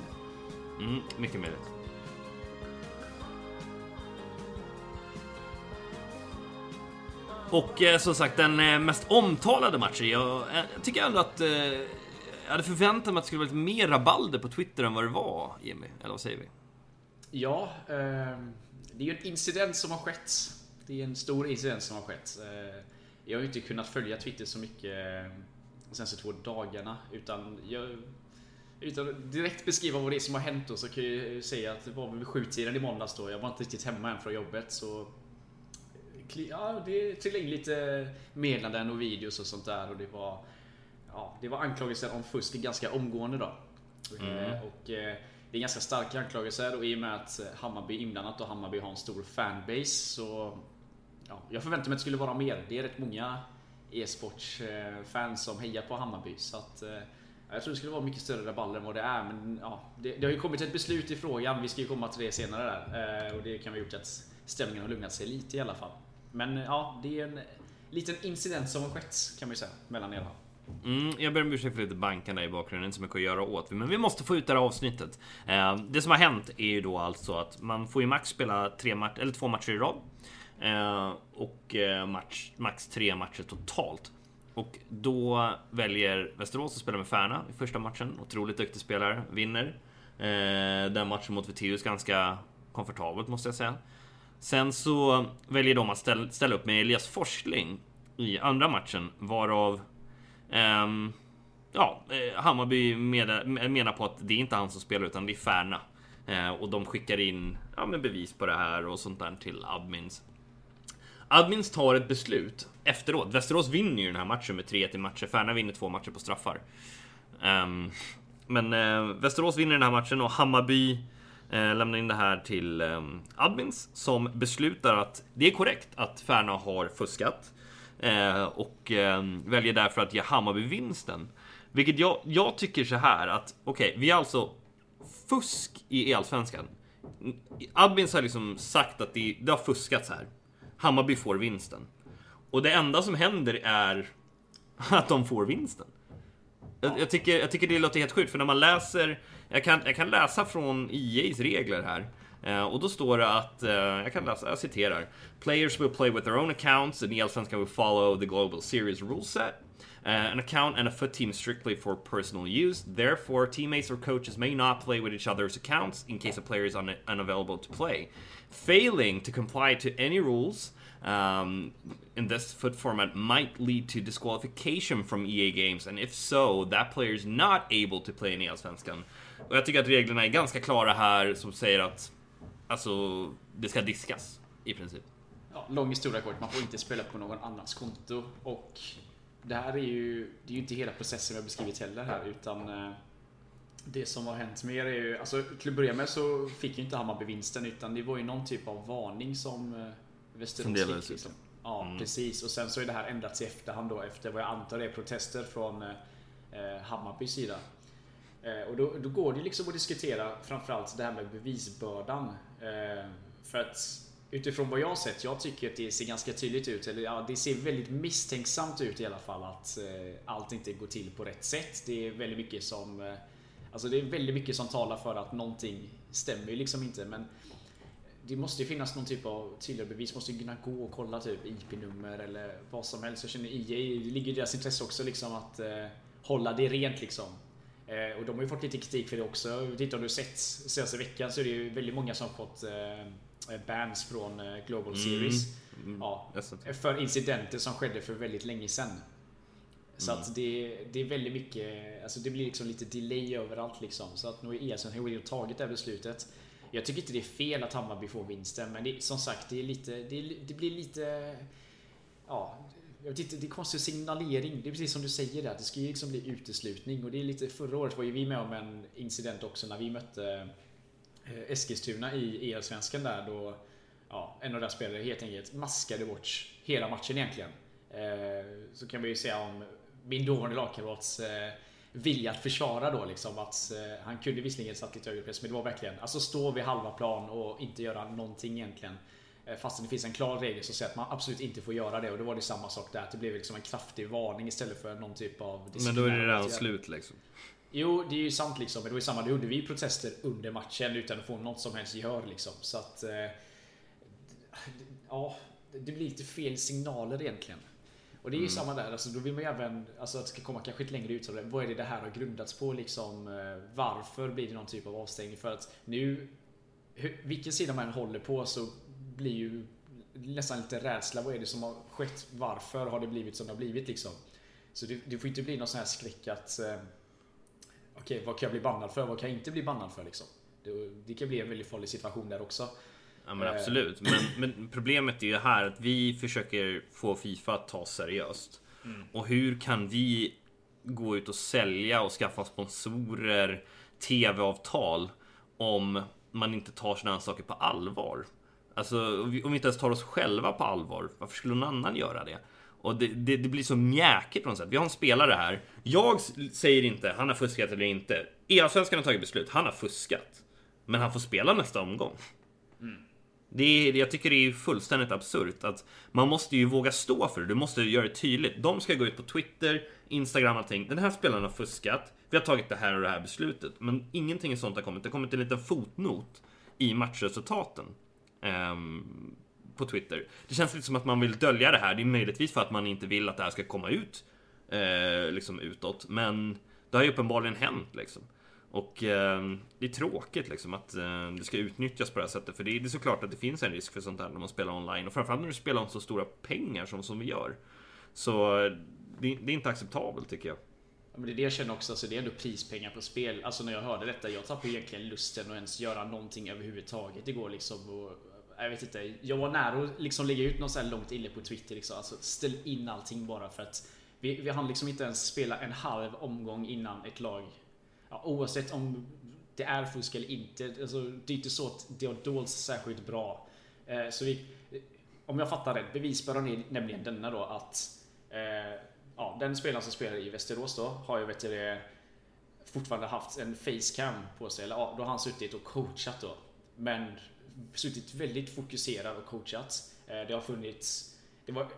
Mm, mycket möjligt. Och eh, som sagt den eh, mest omtalade matchen. Jag, eh, jag tycker ändå att eh, jag hade förväntat mig att det skulle vara lite mer rabalder på Twitter än vad det var, Jimmy. Eller vad säger vi? Ja, eh, det är ju en incident som har skett. Det är en stor incident som har skett. Eh, jag har ju inte kunnat följa Twitter så mycket eh, de senaste två dagarna. Utan jag, utan att direkt beskriva vad det är som har hänt då så kan jag ju säga att det var vid sjutiden i måndags då. Jag var inte riktigt hemma än från jobbet så Ja, det trillade in lite meddelanden och videos och sånt där och det var Ja, det var anklagelser om fusk ganska omgående då. Mm. Och det är ganska starka anklagelser och i och med att Hammarby är inblandat och Hammarby har en stor fanbase så ja, Jag förväntar mig att det skulle vara mer. Det är rätt många e-sportsfans som hejar på Hammarby. Så att, jag tror det skulle vara mycket större rabalder än vad det är. Men ja, det, det, har ju kommit ett beslut i frågan. Vi ska ju komma till det senare där. Och det kan ha gjort att stämningen har lugnat sig lite i alla fall. Men ja, det är en liten incident som har skett kan man ju säga mellan er. Mm, jag ber om ursäkt för lite bankande i bakgrunden, inte så mycket att göra åt. Men vi måste få ut det här avsnittet. Eh, det som har hänt är ju då alltså att man får ju max spela tre matcher, eller två matcher i rad. Eh, och eh, match, max tre matcher totalt. Och då väljer Västerås att spela med Färna i första matchen. Otroligt duktig spelare, vinner. Eh, den matchen mot Veteus ganska komfortabelt måste jag säga. Sen så väljer de att ställa upp med Elias Forsling i andra matchen, varav Um, ja, eh, Hammarby menar på att det är inte han som spelar utan det är Färna. Eh, och de skickar in ja, med bevis på det här och sånt där till admins. Admins tar ett beslut efteråt. Västerås vinner ju den här matchen med 3-1 i matcher. Färna vinner två matcher på straffar. Um, men uh, Västerås vinner den här matchen och Hammarby uh, Eh, lämnar in det här till ehm, admins som beslutar att det är korrekt att Färna har fuskat. Eh, och ehm, väljer därför att ge Hammarby vinsten. Vilket jag, jag tycker så här att, okej, okay, vi är alltså fusk i Allsvenskan. Admins har liksom sagt att det, det har fuskats här. Hammarby får vinsten. Och det enda som händer är att de får vinsten. Jag, jag, tycker, jag tycker det låter helt sjukt, för när man läser... Jag kan, jag kan läsa från EA's regler här. Uh, och då står det att, uh, jag kan läsa, jag citerar. Players will play with their own accounts and Allsvenskan will follow the global series rule set. Uh, an account and a foot team strictly for personal use. Therefore, teammates or coaches may not play with each other's accounts in case a player is un unavailable to play. Failing to comply to any rules um, in this foot format might lead to disqualification from EA games, and if so, that player is not able to play in e Allsvenskan. Och jag tycker att reglerna är ganska klara här som säger att Alltså, det ska diskas i princip. Ja, lång historia kort, man får inte spela på någon annans konto. Och det här är ju, det är ju inte hela processen vi har beskrivit heller här, utan eh, det som har hänt mer är ju, alltså till att börja med så fick ju inte Hammarby vinsten utan det var ju någon typ av varning som eh, Västerås fick. Liksom. Ja, mm. precis. Och sen så är det här ändrats i efterhand då efter vad jag antar är protester från eh, Hammarbys sida. Eh, och då, då, går det liksom att diskutera framförallt det här med bevisbördan. Eh, för att utifrån vad jag har sett, jag tycker att det ser ganska tydligt ut, eller ja, det ser väldigt misstänksamt ut i alla fall att eh, allt inte går till på rätt sätt. Det är väldigt mycket som Alltså det är väldigt mycket som talar för att någonting stämmer ju liksom inte men det måste ju finnas någon typ av tydligare bevis. måste ju kunna gå och kolla typ IP-nummer eller vad som helst. Jag känner EA, det ligger i deras intresse också liksom att eh, hålla det rent liksom. Eh, och de har ju fått lite kritik för det också. Titta om du sett senaste veckan så är det ju väldigt många som fått eh, bans från eh, Global mm. Series. Mm. Ja, för incidenter som skedde för väldigt länge sedan. Så mm. att det, det är väldigt mycket, alltså det blir liksom lite delay överallt liksom. Så att nu har ESN har tagit det här beslutet. Jag tycker inte det är fel att Hammarby får vinsten, men det, som sagt, det, är lite, det, det blir lite... Ja, jag vet inte, det är konstig signalering. Det är precis som du säger där, det ska ju liksom bli uteslutning. Och det är lite, förra året var ju vi med om en incident också när vi mötte eh, Eskilstuna i EL-svenskan där då ja, en av deras spelare helt enkelt maskade bort hela matchen egentligen. Eh, så kan vi ju säga om min dåvarande lagkamrats eh, vilja att försvara då liksom att han kunde visserligen satt lite högre press men det var verkligen alltså stå vid halva plan och inte göra någonting egentligen. Eh, fast det finns en klar regel som säger att man absolut inte får göra det och då var det samma sak där. Det blev liksom en kraftig varning istället för någon typ av Men då är det redan slut liksom. Jo, det är ju sant liksom. Men det var ju samma. Då gjorde vi protester under matchen utan att få något som helst gehör liksom. Så att... Eh, ja, det blir lite fel signaler egentligen. Och det är ju mm. samma där, alltså, då vill man ju även, alltså att det ska komma kanske lite längre ut. Vad är det det här har grundats på liksom? Eh, varför blir det någon typ av avstängning? För att nu, vilken sida man håller på så blir ju nästan lite rädsla. Vad är det som har skett? Varför har det blivit som det har blivit liksom? Så det, det får inte bli någon sån här skräck att eh, Okej, okay, vad kan jag bli bannad för? Vad kan jag inte bli bannad för liksom? Det, det kan bli en väldigt farlig situation där också. Ja men absolut. Men, men problemet är ju här att vi försöker få Fifa att ta seriöst. Mm. Och hur kan vi gå ut och sälja och skaffa sponsorer, tv-avtal om man inte tar sådana saker på allvar? Alltså om vi inte ens tar oss själva på allvar, varför skulle någon annan göra det? Och det, det, det blir så mjäkigt på något sätt. Vi har en spelare här. Jag säger inte han har fuskat eller inte. E-svenskan har tagit beslut. Han har fuskat. Men han får spela nästa omgång. Mm. Det är, jag tycker det är fullständigt absurt att man måste ju våga stå för det. Du måste göra det tydligt. De ska gå ut på Twitter, Instagram, allting. Den här spelaren har fuskat. Vi har tagit det här och det här beslutet. Men ingenting sånt har kommit. Det har kommit en liten fotnot i matchresultaten. Um, på Twitter. Det känns lite som att man vill dölja det här. Det är möjligtvis för att man inte vill att det här ska komma ut eh, liksom utåt. Men det har ju uppenbarligen hänt liksom. Och eh, det är tråkigt liksom att eh, det ska utnyttjas på det här sättet. För det är, det är såklart att det finns en risk för sånt här när man spelar online. Och framförallt när du spelar om så stora pengar som, som vi gör. Så eh, det, det är inte acceptabelt tycker jag. Ja, men det är det jag känner också, alltså det är ändå prispengar på spel. Alltså när jag hörde detta, jag tappade egentligen lusten att ens göra någonting överhuvudtaget igår liksom. Och, eh, jag vet inte, jag var nära att liksom lägga ut något så här långt inne på Twitter liksom. Alltså ställ in allting bara för att vi, vi hann liksom inte ens spela en halv omgång innan ett lag ja, oavsett om det är fusk eller inte. Alltså, det är inte så att det har dolts särskilt bra. Eh, så vi, eh, om jag fattar rätt, bevisbördan är nämligen denna då att eh, ja, den spelaren som spelar i Västerås då har ju vet du, fortfarande haft en facecam på sig. Eller ja, då har han suttit och coachat då. Men suttit väldigt fokuserad och coachat. Eh, det har funnits det var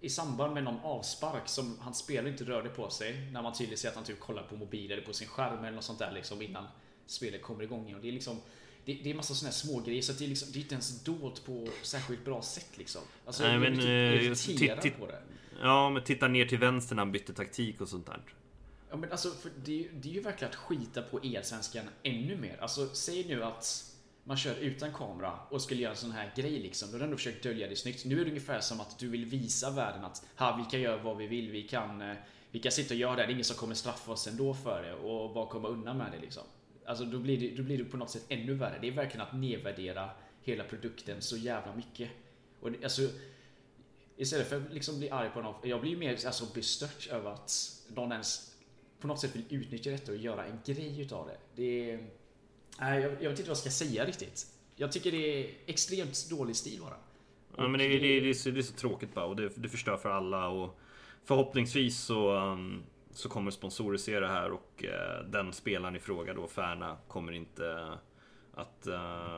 i samband med någon avspark som hans spelare inte rörde på sig. När man tydligt ser att han typ kollar på mobil eller på sin skärm eller något sånt där liksom innan spelet kommer igång. Och det är liksom det, det är massa såna här små grejer så det är, liksom, det är inte ens dolt på särskilt bra sätt liksom. Alltså, Nej, men, jag typ på det. Ja, men titta ner till vänster när han bytte taktik och sånt där. Ja, men alltså, det, det, är ju verkligen att skita på elsvenskan ännu mer. Alltså, säg nu att man kör utan kamera och skulle göra en sån här grej liksom. Då har du ändå försökt dölja det snyggt. Nu är det ungefär som att du vill visa världen att här, vi kan göra vad vi vill. Vi kan, eh, vi kan sitta och göra det. Det är ingen som kommer straffa oss ändå för det och bara komma undan med det liksom. Alltså då blir det, då blir det på något sätt ännu värre. Det är verkligen att nedvärdera hela produkten så jävla mycket. Och det, alltså, istället för att liksom bli arg på någon. Jag blir mer alltså, bestört över att någon ens på något sätt vill utnyttja detta och göra en grej utav det. Det är Nej, jag, jag vet inte vad jag ska säga riktigt. Jag tycker det är extremt dålig stil bara. Ja, men det, det, det, är så, det är så tråkigt bara och det, förstör för alla. Och förhoppningsvis så, um, så kommer sponsorer se det här och uh, den spelaren i fråga då, Färna, kommer inte att uh,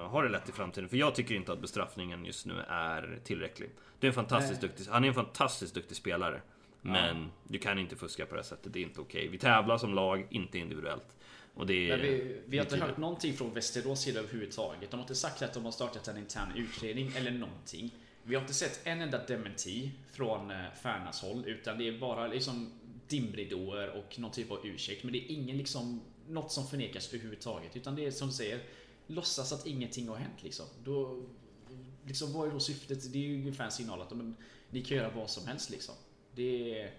ha det lätt i framtiden. För jag tycker inte att bestraffningen just nu är tillräcklig. Det är en fantastiskt duktig, han är en fantastiskt duktig spelare. Men ja. du kan inte fuska på det här sättet, det är inte okej. Okay. Vi tävlar som lag, inte individuellt. Och det är, vi, vi har inte hört någonting från Västerås sida överhuvudtaget. De har inte sagt att de har startat en intern utredning eller någonting. Vi har inte sett en enda dementi från eh, Färnas håll, utan det är bara liksom dimridåer och någon typ av ursäkt. Men det är ingen liksom något som förnekas överhuvudtaget, utan det är som du säger, låtsas att ingenting har hänt liksom. Då, liksom vad är då syftet? Det är ju ungefär en signal att men, ni kan göra vad som helst liksom. Det är,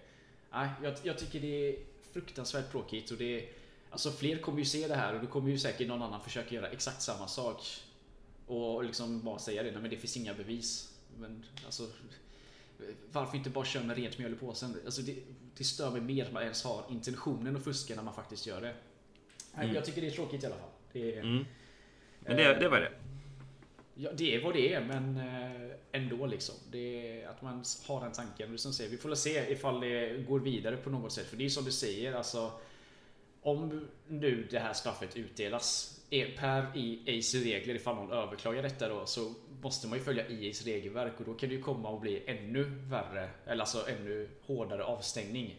nej, jag, jag tycker det är fruktansvärt tråkigt och det är Alltså fler kommer ju se det här och då kommer ju säkert någon annan försöka göra exakt samma sak. Och liksom bara säga det, nej men det finns inga bevis. Men alltså Varför inte bara köra med rent mjöl i påsen? Alltså det, det stör mig mer att man ens har intentionen att fuska när man faktiskt gör det. Mm. Jag tycker det är tråkigt i alla fall. Det, mm. Men det, det var det? Ja, det är vad det är, men eh, ändå liksom. Det att man har den tanken. Som säger, vi får se ifall det går vidare på något sätt. För det är som du säger, alltså om nu det här straffet utdelas per EA's regler, ifall någon överklagar detta då, så måste man ju följa EA's regelverk och då kan det ju komma att bli ännu värre, eller alltså ännu hårdare avstängning.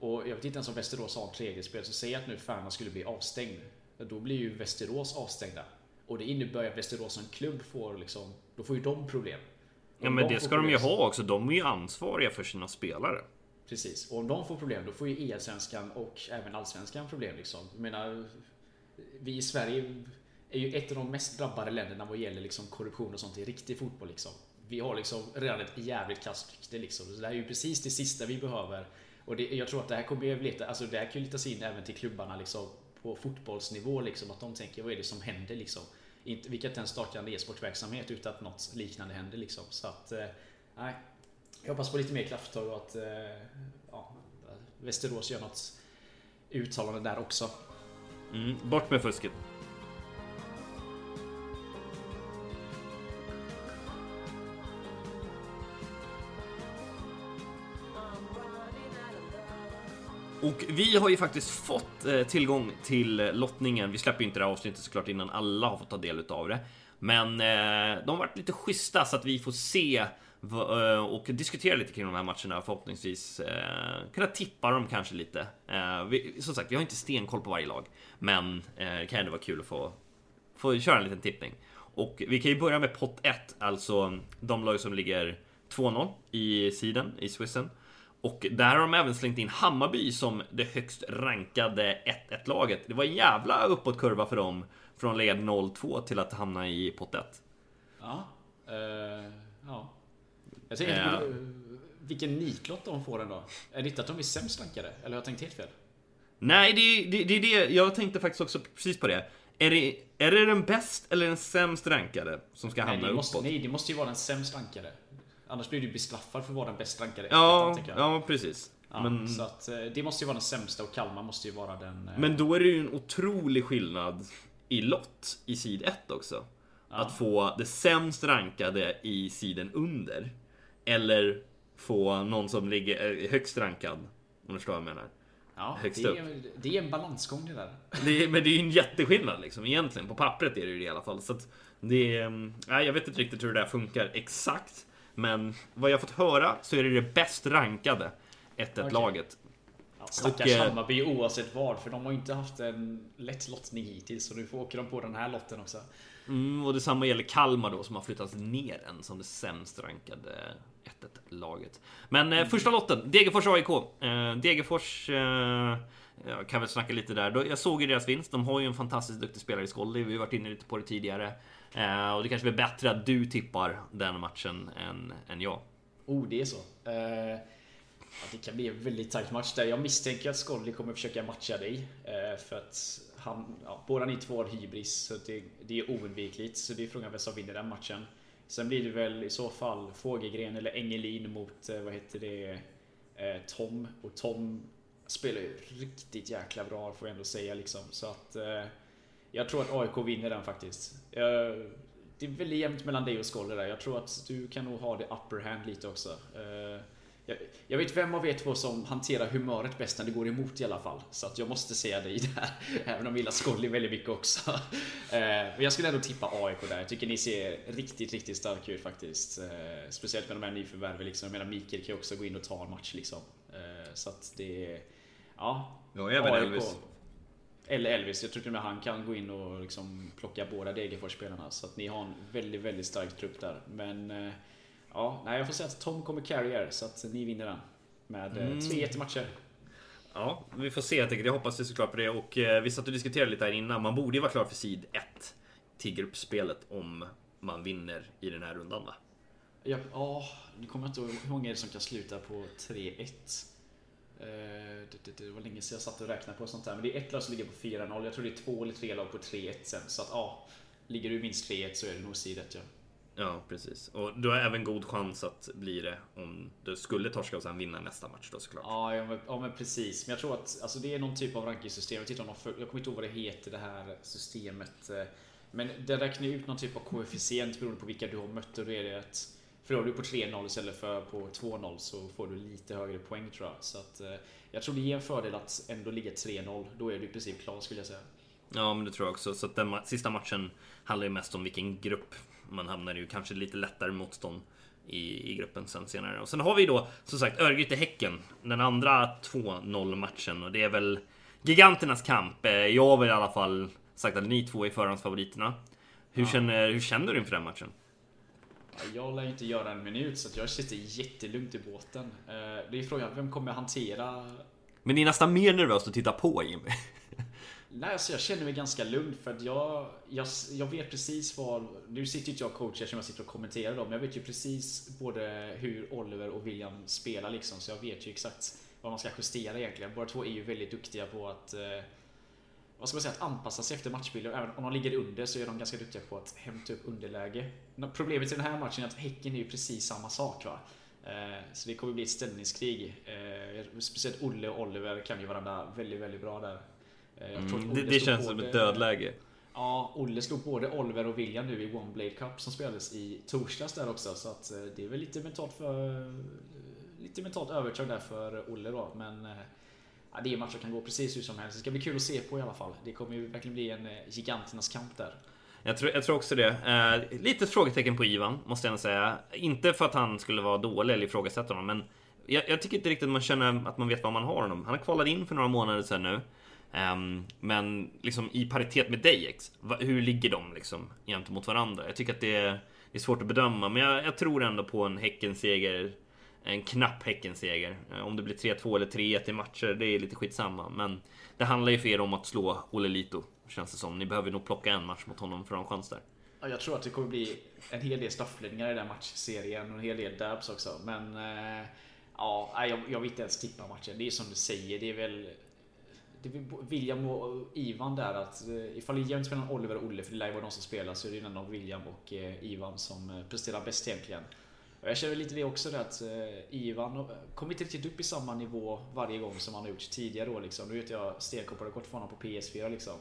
Och jag vet inte ens om Västerås har ett regelspel, så säg att nu Färna skulle bli avstängd. Då blir ju Västerås avstängda. Och det innebär att Västerås som klubb får liksom, då får ju de problem. Ja men det ska de ju ha också. De är ju ansvariga för sina spelare. Precis. Och om de får problem då får ju EL-svenskan och även Allsvenskan problem liksom. Jag menar, vi i Sverige är ju ett av de mest drabbade länderna vad gäller liksom korruption och sånt i riktig fotboll liksom. Vi har liksom redan ett jävligt kasst rykte liksom. Så det här är ju precis det sista vi behöver. Och det, jag tror att det här kommer ju leta, alltså det här kan ju letas in även till klubbarna liksom på fotbollsnivå liksom. Att de tänker vad är det som händer liksom. Inte, vi kan inte ens starta en e-sportverksamhet utan att något liknande händer liksom. Så att, eh, nej. Jag hoppas på lite mer krafttag och att eh, ja, Västerås gör något uttalande där också. Mm, bort med fusket. Och vi har ju faktiskt fått eh, tillgång till lottningen. Vi släpper ju inte det här avsnittet såklart innan alla har fått ta del av det. Men eh, de har varit lite schyssta så att vi får se Eh, och diskutera lite kring de här matcherna. Förhoppningsvis eh, kunna tippa dem kanske lite. Eh, som sagt, vi har inte stenkoll på varje lag, men det kan ändå vara kul att få, få köra en liten tippning. Och vi kan ju börja med pott 1, alltså de lag som ligger 2-0 i sidan i Swissen. Och där har de även slängt in Hammarby som det högst rankade 1-1-laget. Det var en jävla uppåtkurva för dem från led 0-2 till att hamna i pott 1. Ja. eh, ja. Jag tänker uh, vilken nitlott de får ändå. Är det inte att de är sämst rankade? Eller har jag tänkt helt fel? Nej, det är det, det, det. Jag tänkte faktiskt också precis på det. Är det, är det den bäst eller den sämst rankade som ska hamna nej, uppåt? Måste, nej, det måste ju vara den sämst rankade. Annars blir du bestraffad för att vara den bäst rankade Ja, ettan, ja precis. Ja, men... Så att, eh, det måste ju vara den sämsta och Kalmar måste ju vara den... Eh, men då är det ju en otrolig skillnad i lott i sid 1 också. Ja. Att få det sämst rankade i siden under. Eller få någon som ligger eh, högst rankad. Om du förstår vad jag menar. Ja, Högst det, är, det är en balansgång det där. Det är, men det är ju en jätteskillnad liksom egentligen. På pappret är det ju det i alla fall. Så att det är, nej, jag vet inte riktigt hur det där funkar exakt. Men vad jag fått höra så är det det bäst rankade 1-1-laget. Okay. Ja, stackars och, Hammarby oavsett vad, för de har inte haft en lätt lottning hittills. Så nu får åker de på den här lotten också. Mm, och detsamma gäller Kalmar då som har flyttats ner än som det sämst rankade 1-1-laget. Men eh, första lotten, Degerfors AIK. Eh, Degerfors eh, jag kan väl snacka lite där. Jag såg ju deras vinst. De har ju en fantastiskt duktig spelare i Skolli. Vi har varit inne lite på det tidigare. Eh, och det kanske blir bättre att du tippar den matchen än, än jag. Oh, det är så. Eh, det kan bli en väldigt tajt match där. Jag misstänker att Skolli kommer försöka matcha dig. Eh, för att han, ja, båda ni två har hybris, så det, det är oundvikligt. Så det är frågan vem som vinner den matchen. Sen blir det väl i så fall Fågelgren eller Engelin mot, eh, vad heter det, eh, Tom. Och Tom spelar ju riktigt jäkla bra får jag ändå säga liksom. Så att eh, jag tror att AIK vinner den faktiskt. Det är väldigt jämnt mellan dig och Skoller där. Jag tror att du kan nog ha det upper hand lite också. Eh, jag, jag vet vem av er två som hanterar humöret bäst när det går emot i alla fall. Så att jag måste säga dig där. Även om jag gillar Skolly väldigt mycket också. Eh, men jag skulle ändå tippa AIK där. Jag tycker ni ser riktigt, riktigt starka ut faktiskt. Speciellt med de här nyförvärven liksom. Jag menar Mikael kan ju också gå in och ta en match liksom. Så att det Ja. Ja, även AIK. Elvis. Eller Elvis. Jag tror till och med han kan gå in och liksom plocka båda Degerfors-spelarna. Så att ni har en väldigt, väldigt stark trupp där. Men eh, ja, nej, jag får säga att Tom kommer carry er, så att ni vinner den. Med eh, mm. tre jättematcher. Ja, vi får se. Jag, tänker, jag hoppas såklart på det. Och eh, vi satt och diskuterade lite här innan. Man borde ju vara klar för sid 1 till gruppspelet om man vinner i den här rundan va? Ja, oh, nu kommer jag inte ihåg hur många är det som kan sluta på 3-1. Eh, det, var länge sedan jag satt och räknade på sånt där. Men det är ett lag som ligger på 4-0. Jag tror det är två eller tre lag på 3-1 sen. Så att ja, ligger du minst 3-1 så är det nog sidet ja. Ja, precis. Och du har även god chans att bli det om du skulle torska och sen vinna nästa match då såklart. Ja, ja, men, ja, men precis. Men jag tror att alltså, det är någon typ av rankingsystem. Jag, jag kommer inte ihåg vad det heter, det här systemet. Eh, men det räknar ut någon typ av koefficient beroende på vilka du har mött. Och då är det att Förlorar du på 3-0 istället för på 2-0 så får du lite högre poäng tror jag. Så att, eh, jag tror det ger en fördel att ändå ligga 3-0. Då är du i princip klar skulle jag säga. Ja, men det tror jag också. Så att den sista matchen handlar ju mest om vilken grupp man hamnar i. Kanske lite lättare motstånd i, i gruppen sen senare. Och sen har vi då som sagt Örgryte-Häcken. Den andra 2-0 matchen och det är väl giganternas kamp. Eh, jag har väl i alla fall sagt att ni två är förhandsfavoriterna. Hur, ja. känner, hur känner du inför den matchen? Jag lär inte göra en minut så jag sitter jättelugnt i båten. Eh, det är frågan, vem kommer hantera... Men det är nästan mer nervöst att titta på Jimmy. Nej, alltså jag känner mig ganska lugn för att jag, jag, jag vet precis vad... Nu sitter inte jag och coachar som jag sitter och kommenterar dem, men jag vet ju precis både hur Oliver och William spelar liksom, så jag vet ju exakt vad man ska justera egentligen. Båda två är ju väldigt duktiga på att eh, vad ska man säga, att anpassa sig efter matchbilder. Även om de ligger under så är de ganska duktiga på att hämta upp underläge. Problemet i den här matchen är att Häcken är ju precis samma sak. Va? Eh, så det kommer bli ett ställningskrig. Eh, speciellt Olle och Oliver kan ju varandra väldigt, väldigt bra där. Eh, mm, det, det känns som ett dödläge. Ja, Olle slog både Oliver och William nu i One Blade Cup som spelades i torsdags där också. Så att det är väl lite mentalt för... Lite mentalt övertag där för Olle då. Men ja, det är matcher som kan gå precis hur som helst. Det ska bli kul att se på i alla fall. Det kommer ju verkligen bli en giganternas kamp där. Jag tror, jag tror också det. Eh, lite frågetecken på Ivan, måste jag ändå säga. Inte för att han skulle vara dålig eller ifrågasätta honom, men jag, jag, tycker inte riktigt att man känner att man vet vad man har honom. Han har kvalat in för några månader sedan nu. Um, men liksom i paritet med Dayex, hur ligger de liksom gentemot varandra? Jag tycker att det är, det är svårt att bedöma, men jag, jag tror ändå på en Häckenseger. En knapp Häckenseger. Ehm, om det blir 3-2 eller 3-1 i matcher, det är lite skitsamma. Men det handlar ju för er om att slå Olle Lito. Känns det som. Ni behöver nog plocka en match mot honom för att ha en chans där. Ja, jag tror att det kommer bli en hel del straffledningar i den matchserien och en hel del dabs också. Men eh, ja, jag, jag vill inte ens tippa matchen. Det är som du säger, det är väl det är William och Ivan där att eh, ifall det är jämnt mellan Oliver och Olle, för det lär ju vara de som spelar, så är det ändå William och eh, Ivan som eh, presterar bäst egentligen. Och jag känner lite det också där att Ivan kommer inte riktigt upp i samma nivå varje gång som han har gjort tidigare år liksom. Nu vet jag stenkoppar har gått för honom på PS4 liksom.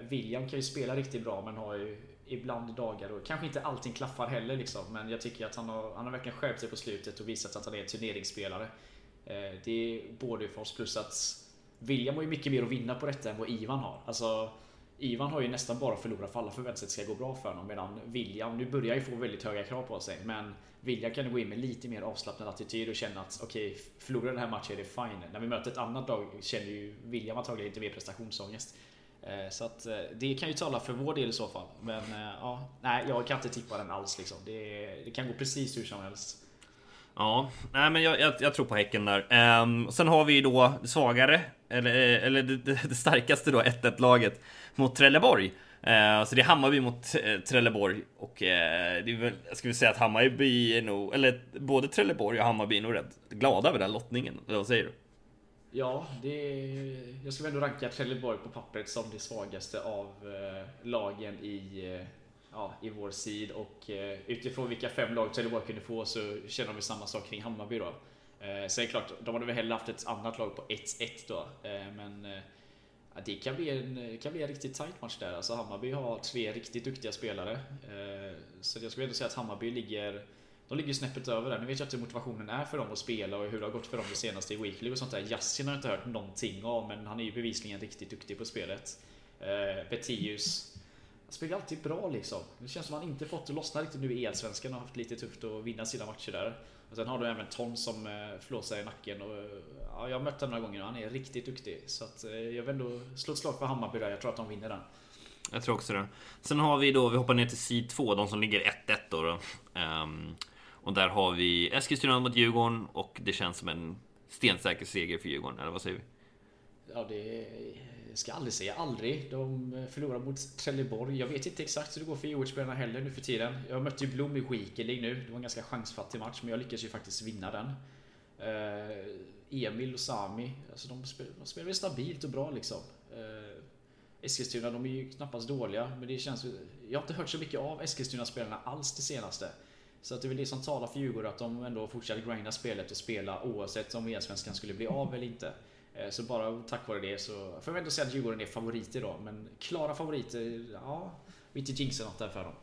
William kan ju spela riktigt bra men har ju ibland dagar och kanske inte allting klaffar heller liksom. Men jag tycker att han har, han har verkligen skärpt sig på slutet och visat att han är en turneringsspelare. Det är både för oss plus att William har ju mycket mer att vinna på detta än vad Ivan har. Alltså, Ivan har ju nästan bara förlorat för alla förväntar sig att det ska gå bra för honom. Medan William, nu börjar ju få väldigt höga krav på sig. Men William kan gå in med lite mer avslappnad attityd och känna att okej, okay, förlorar den här matchen är det fine. När vi möter ett annat lag känner ju William antagligen lite mer prestationsångest. Eh, så att eh, det kan ju tala för vår del i så fall. Men eh, ja, nej, jag kan inte tippa den alls liksom. Det, det kan gå precis hur som helst. Ja, nej men jag, jag, jag tror på Häcken där. Ehm, sen har vi då det svagare, eller, eller det, det, det starkaste då, 1-1 laget mot Trelleborg. Ehm, så det är Hammarby mot eh, Trelleborg och eh, det är väl, jag skulle säga att Hammarby är nog, eller både Trelleborg och Hammarby är nog rätt glada över den lottningen. Eller vad säger du? Ja, det är, jag skulle ändå ranka Trelleborg på pappret som det svagaste av eh, lagen i, eh, ja, i vår sid och eh, utifrån vilka fem lag Trelleborg kunde få så känner vi samma sak kring Hammarby då. Eh, sen är det klart, de hade väl hellre haft ett annat lag på 1-1 då, eh, men eh, det kan bli, en, kan bli en riktigt tight match där. Alltså Hammarby har tre riktigt duktiga spelare. Eh, så jag skulle ändå säga att Hammarby ligger de ligger snäppet över där. Nu vet jag inte hur motivationen är för dem att spela och hur det har gått för dem det senaste i Weekly och sånt där. Yasin har jag inte hört någonting av, men han är ju bevisligen riktigt duktig på spelet. Eh, Betius spelar alltid bra liksom. Det känns som att han inte fått det lossna riktigt nu i Elsvenskan och haft lite tufft att vinna sina matcher där. Och sen har du även Tom som eh, flåsar i nacken och ja, jag har mött honom några gånger och han är riktigt duktig. Så att eh, jag vill ändå slå ett slag för Hammarby där. Jag tror att de vinner den. Jag tror också det. Sen har vi då, vi hoppar ner till sid 2, de som ligger 1-1 då. då. Um, och där har vi Eskilstuna mot Djurgården och det känns som en stensäker seger för Djurgården, eller vad säger vi? Ja, det ska aldrig säga aldrig. De förlorar mot Trelleborg. Jag vet inte exakt hur det går för Djurgårdsspelarna heller nu för tiden. Jag mötte ju Blom i Weekend nu. Det var en ganska chansfattig match, men jag lyckades ju faktiskt vinna den. Eh, Emil och Sami, alltså de spelar, de spelar stabilt och bra liksom. Eh, Eskilstuna, de är ju knappast dåliga, men det känns Jag har inte hört så mycket av Eskilstuna-spelarna alls det senaste. Så att det är väl det som talar för Djurgården att de ändå fortsätter grinda spelet och spela oavsett om EM-svenskan skulle bli av eller inte. Eh, så bara tack vare det så får jag ändå säga att Djurgården är favoriter då. Men klara favoriter, ja. Vi inte jinxa något där för dem.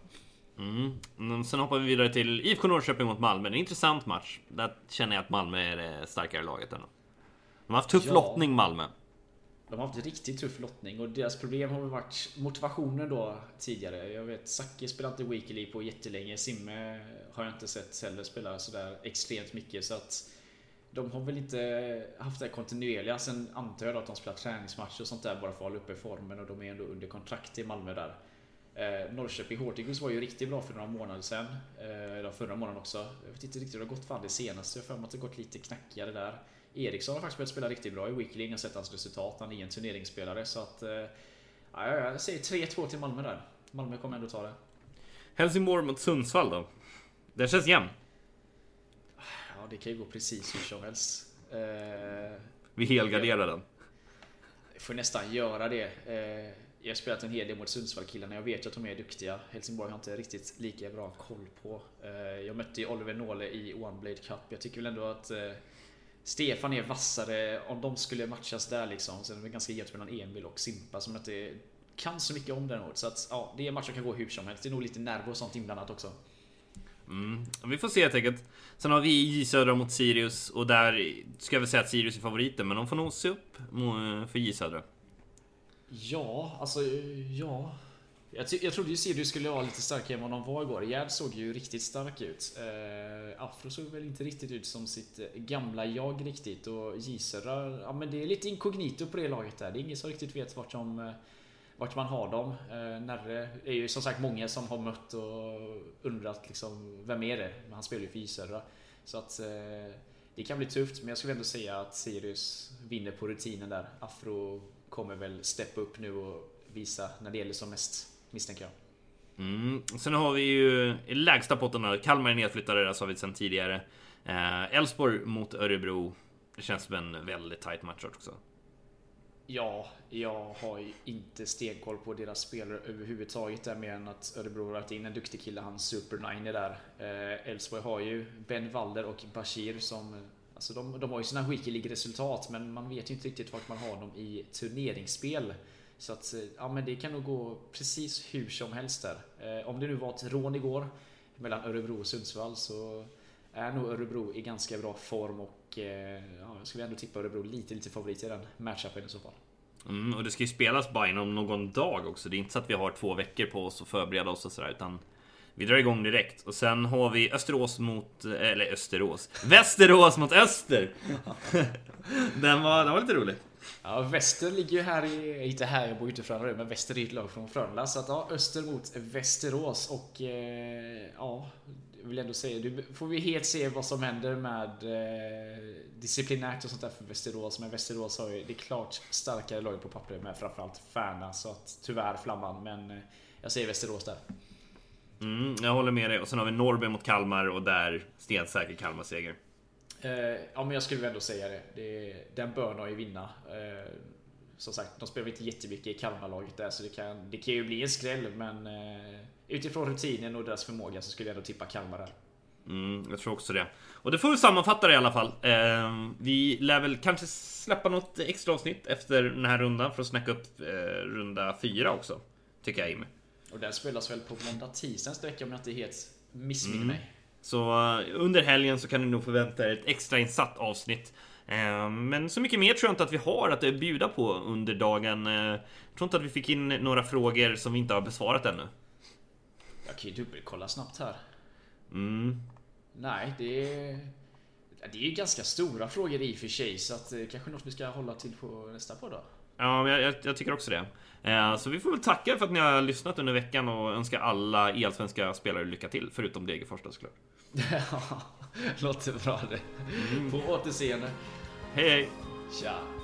Mm. Sen hoppar vi vidare till IFK Norrköping mot Malmö. En intressant match. Där känner jag att Malmö är det starkare laget ändå. De har haft tuff ja. lottning Malmö. De har haft riktigt tuff lottning och deras problem har varit motivationen då tidigare. Jag vet Zacke spelar inte Weekly på jättelänge. Simme har jag inte sett heller spela sådär extremt mycket så att de har väl inte haft det kontinuerliga. Sen antar jag att de spelar träningsmatcher och sånt där bara för att hålla uppe formen och de är ändå under kontrakt i Malmö där. Eh, Norrköping Hortigus var ju riktigt bra för några månader sedan. Eh, förra månaden också. Jag vet inte riktigt hur det har gått fan det senaste. Jag har för mig att det gått lite knackigare där. Eriksson har faktiskt börjat spela riktigt bra i Weekling. Jag har sett hans resultat. Han är en turneringsspelare. Så att... Eh, jag säger 3-2 till Malmö där. Malmö kommer ändå ta det. Helsingborg mot Sundsvall då? Det känns jämnt. Det kan ju gå precis hur som helst. Eh, Vi helgarderar den. Jag får nästan göra det. Eh, jag har spelat en hel del mot Sundsvall-killarna. Jag vet att de är duktiga. Helsingborg har inte riktigt lika bra koll på. Eh, jag mötte ju Oliver Nåle i One Blade Cup. Jag tycker väl ändå att eh, Stefan är vassare om de skulle matchas där liksom. Sen är det ganska jämnt mellan Emil och Simpa som inte kan så mycket om däremot. Så att ja, det är en match som kan gå hur som helst. Det är nog lite nerv och sånt inblandat också. Mm. Vi får se helt enkelt. Sen har vi J Södra mot Sirius och där ska jag väl säga att Sirius är favoriten, men de får nog se upp för J Södra. Ja, alltså ja. Jag, jag trodde ju Sirius skulle vara lite starkare än vad de var igår. Gerd såg ju riktigt stark ut. Eh, Afro såg väl inte riktigt ut som sitt eh, gamla jag riktigt. Och J Södra, ja men det är lite inkognito på det laget där. Det är ingen som riktigt vet vart de eh, vart man har dem. Eh, Närre är ju som sagt många som har mött och undrat liksom, vem är det? Men han spelar ju för J Så att eh, det kan bli tufft, men jag skulle ändå säga att Sirius vinner på rutinen där. Afro kommer väl steppa upp nu och visa när det gäller som mest, misstänker jag. Mm. Sen har vi ju i lägsta potten Kalmar är nedflyttade, det sa vi sen tidigare. Eh, Elfsborg eh, mot Örebro. Det känns som en väldigt tight match också. Ja, jag har ju inte stenkoll på deras spelare överhuvudtaget där mer än att Örebro har lagt in en duktig kille, han Super Nine där. Eh, Elfsborg har ju Ben Walder och Bashir som Alltså de, de har ju sina Weekly League-resultat men man vet ju inte riktigt vart man har dem i turneringsspel. Så att, eh, ja men det kan nog gå precis hur som helst där. Eh, om det nu var ett rån igår mellan Örebro och Sundsvall så är nog Örebro i ganska bra form och eh, ja, jag skulle ändå tippa Örebro lite, lite favorit i den matchupen i så fall. Mm, och det ska ju spelas bara inom någon dag också. Det är inte så att vi har två veckor på oss att förbereda oss och sådär utan vi drar igång direkt och sen har vi Österås mot, eller Österås, Västerås mot Öster. den, var, den var lite rolig. Ja, Väster ligger ju här i, inte här, jag bor inte i Frölunda men Väster är ett lag från Frölunda. Så att ja, Öster mot Västerås och eh, ja, vill ändå säga, nu får vi helt se vad som händer med eh, disciplinärt och sånt där för Västerås. Men Västerås har ju det klart starkare laget på pappret med framförallt Färna. Så att tyvärr Flamman, men eh, jag säger Västerås där. Mm, jag håller med dig. Och sen har vi Norrby mot Kalmar och där stensäker Kalmar-seger. Eh, ja, men jag skulle ändå säga det. det den bör ju vinna. Eh, som sagt, de spelar inte jättemycket i Kalmarlaget där så det kan, det kan ju bli en skräll men eh, utifrån rutinen och deras förmåga så skulle jag ändå tippa Kalmar där. Mm, jag tror också det. Och det får vi sammanfatta det i alla fall. Eh, vi lär väl kanske släppa något extra avsnitt efter den här rundan för att snacka upp eh, runda fyra också. Tycker jag Jimmy. Och den spelas väl på måndag, tisdag nästa vecka om jag inte helt missminner mm. mig. Så uh, under helgen så kan ni nog förvänta er ett extra insatt avsnitt. Uh, men så mycket mer tror jag inte att vi har att bjuda på under dagen. Uh, jag tror inte att vi fick in några frågor som vi inte har besvarat ännu. Kan ju dubbelkolla snabbt här. Mm. Nej, det är... Det är ju ganska stora frågor i och för sig, så att det kanske något vi ska hålla till på nästa podd då. Ja, jag, jag, tycker också det. Eh, så vi får väl tacka för att ni har lyssnat under veckan och önska alla elsvenska spelare lycka till, förutom Degerfors såklart. Ja, låter bra det. Mm. På återseende. Hej hej! Tja!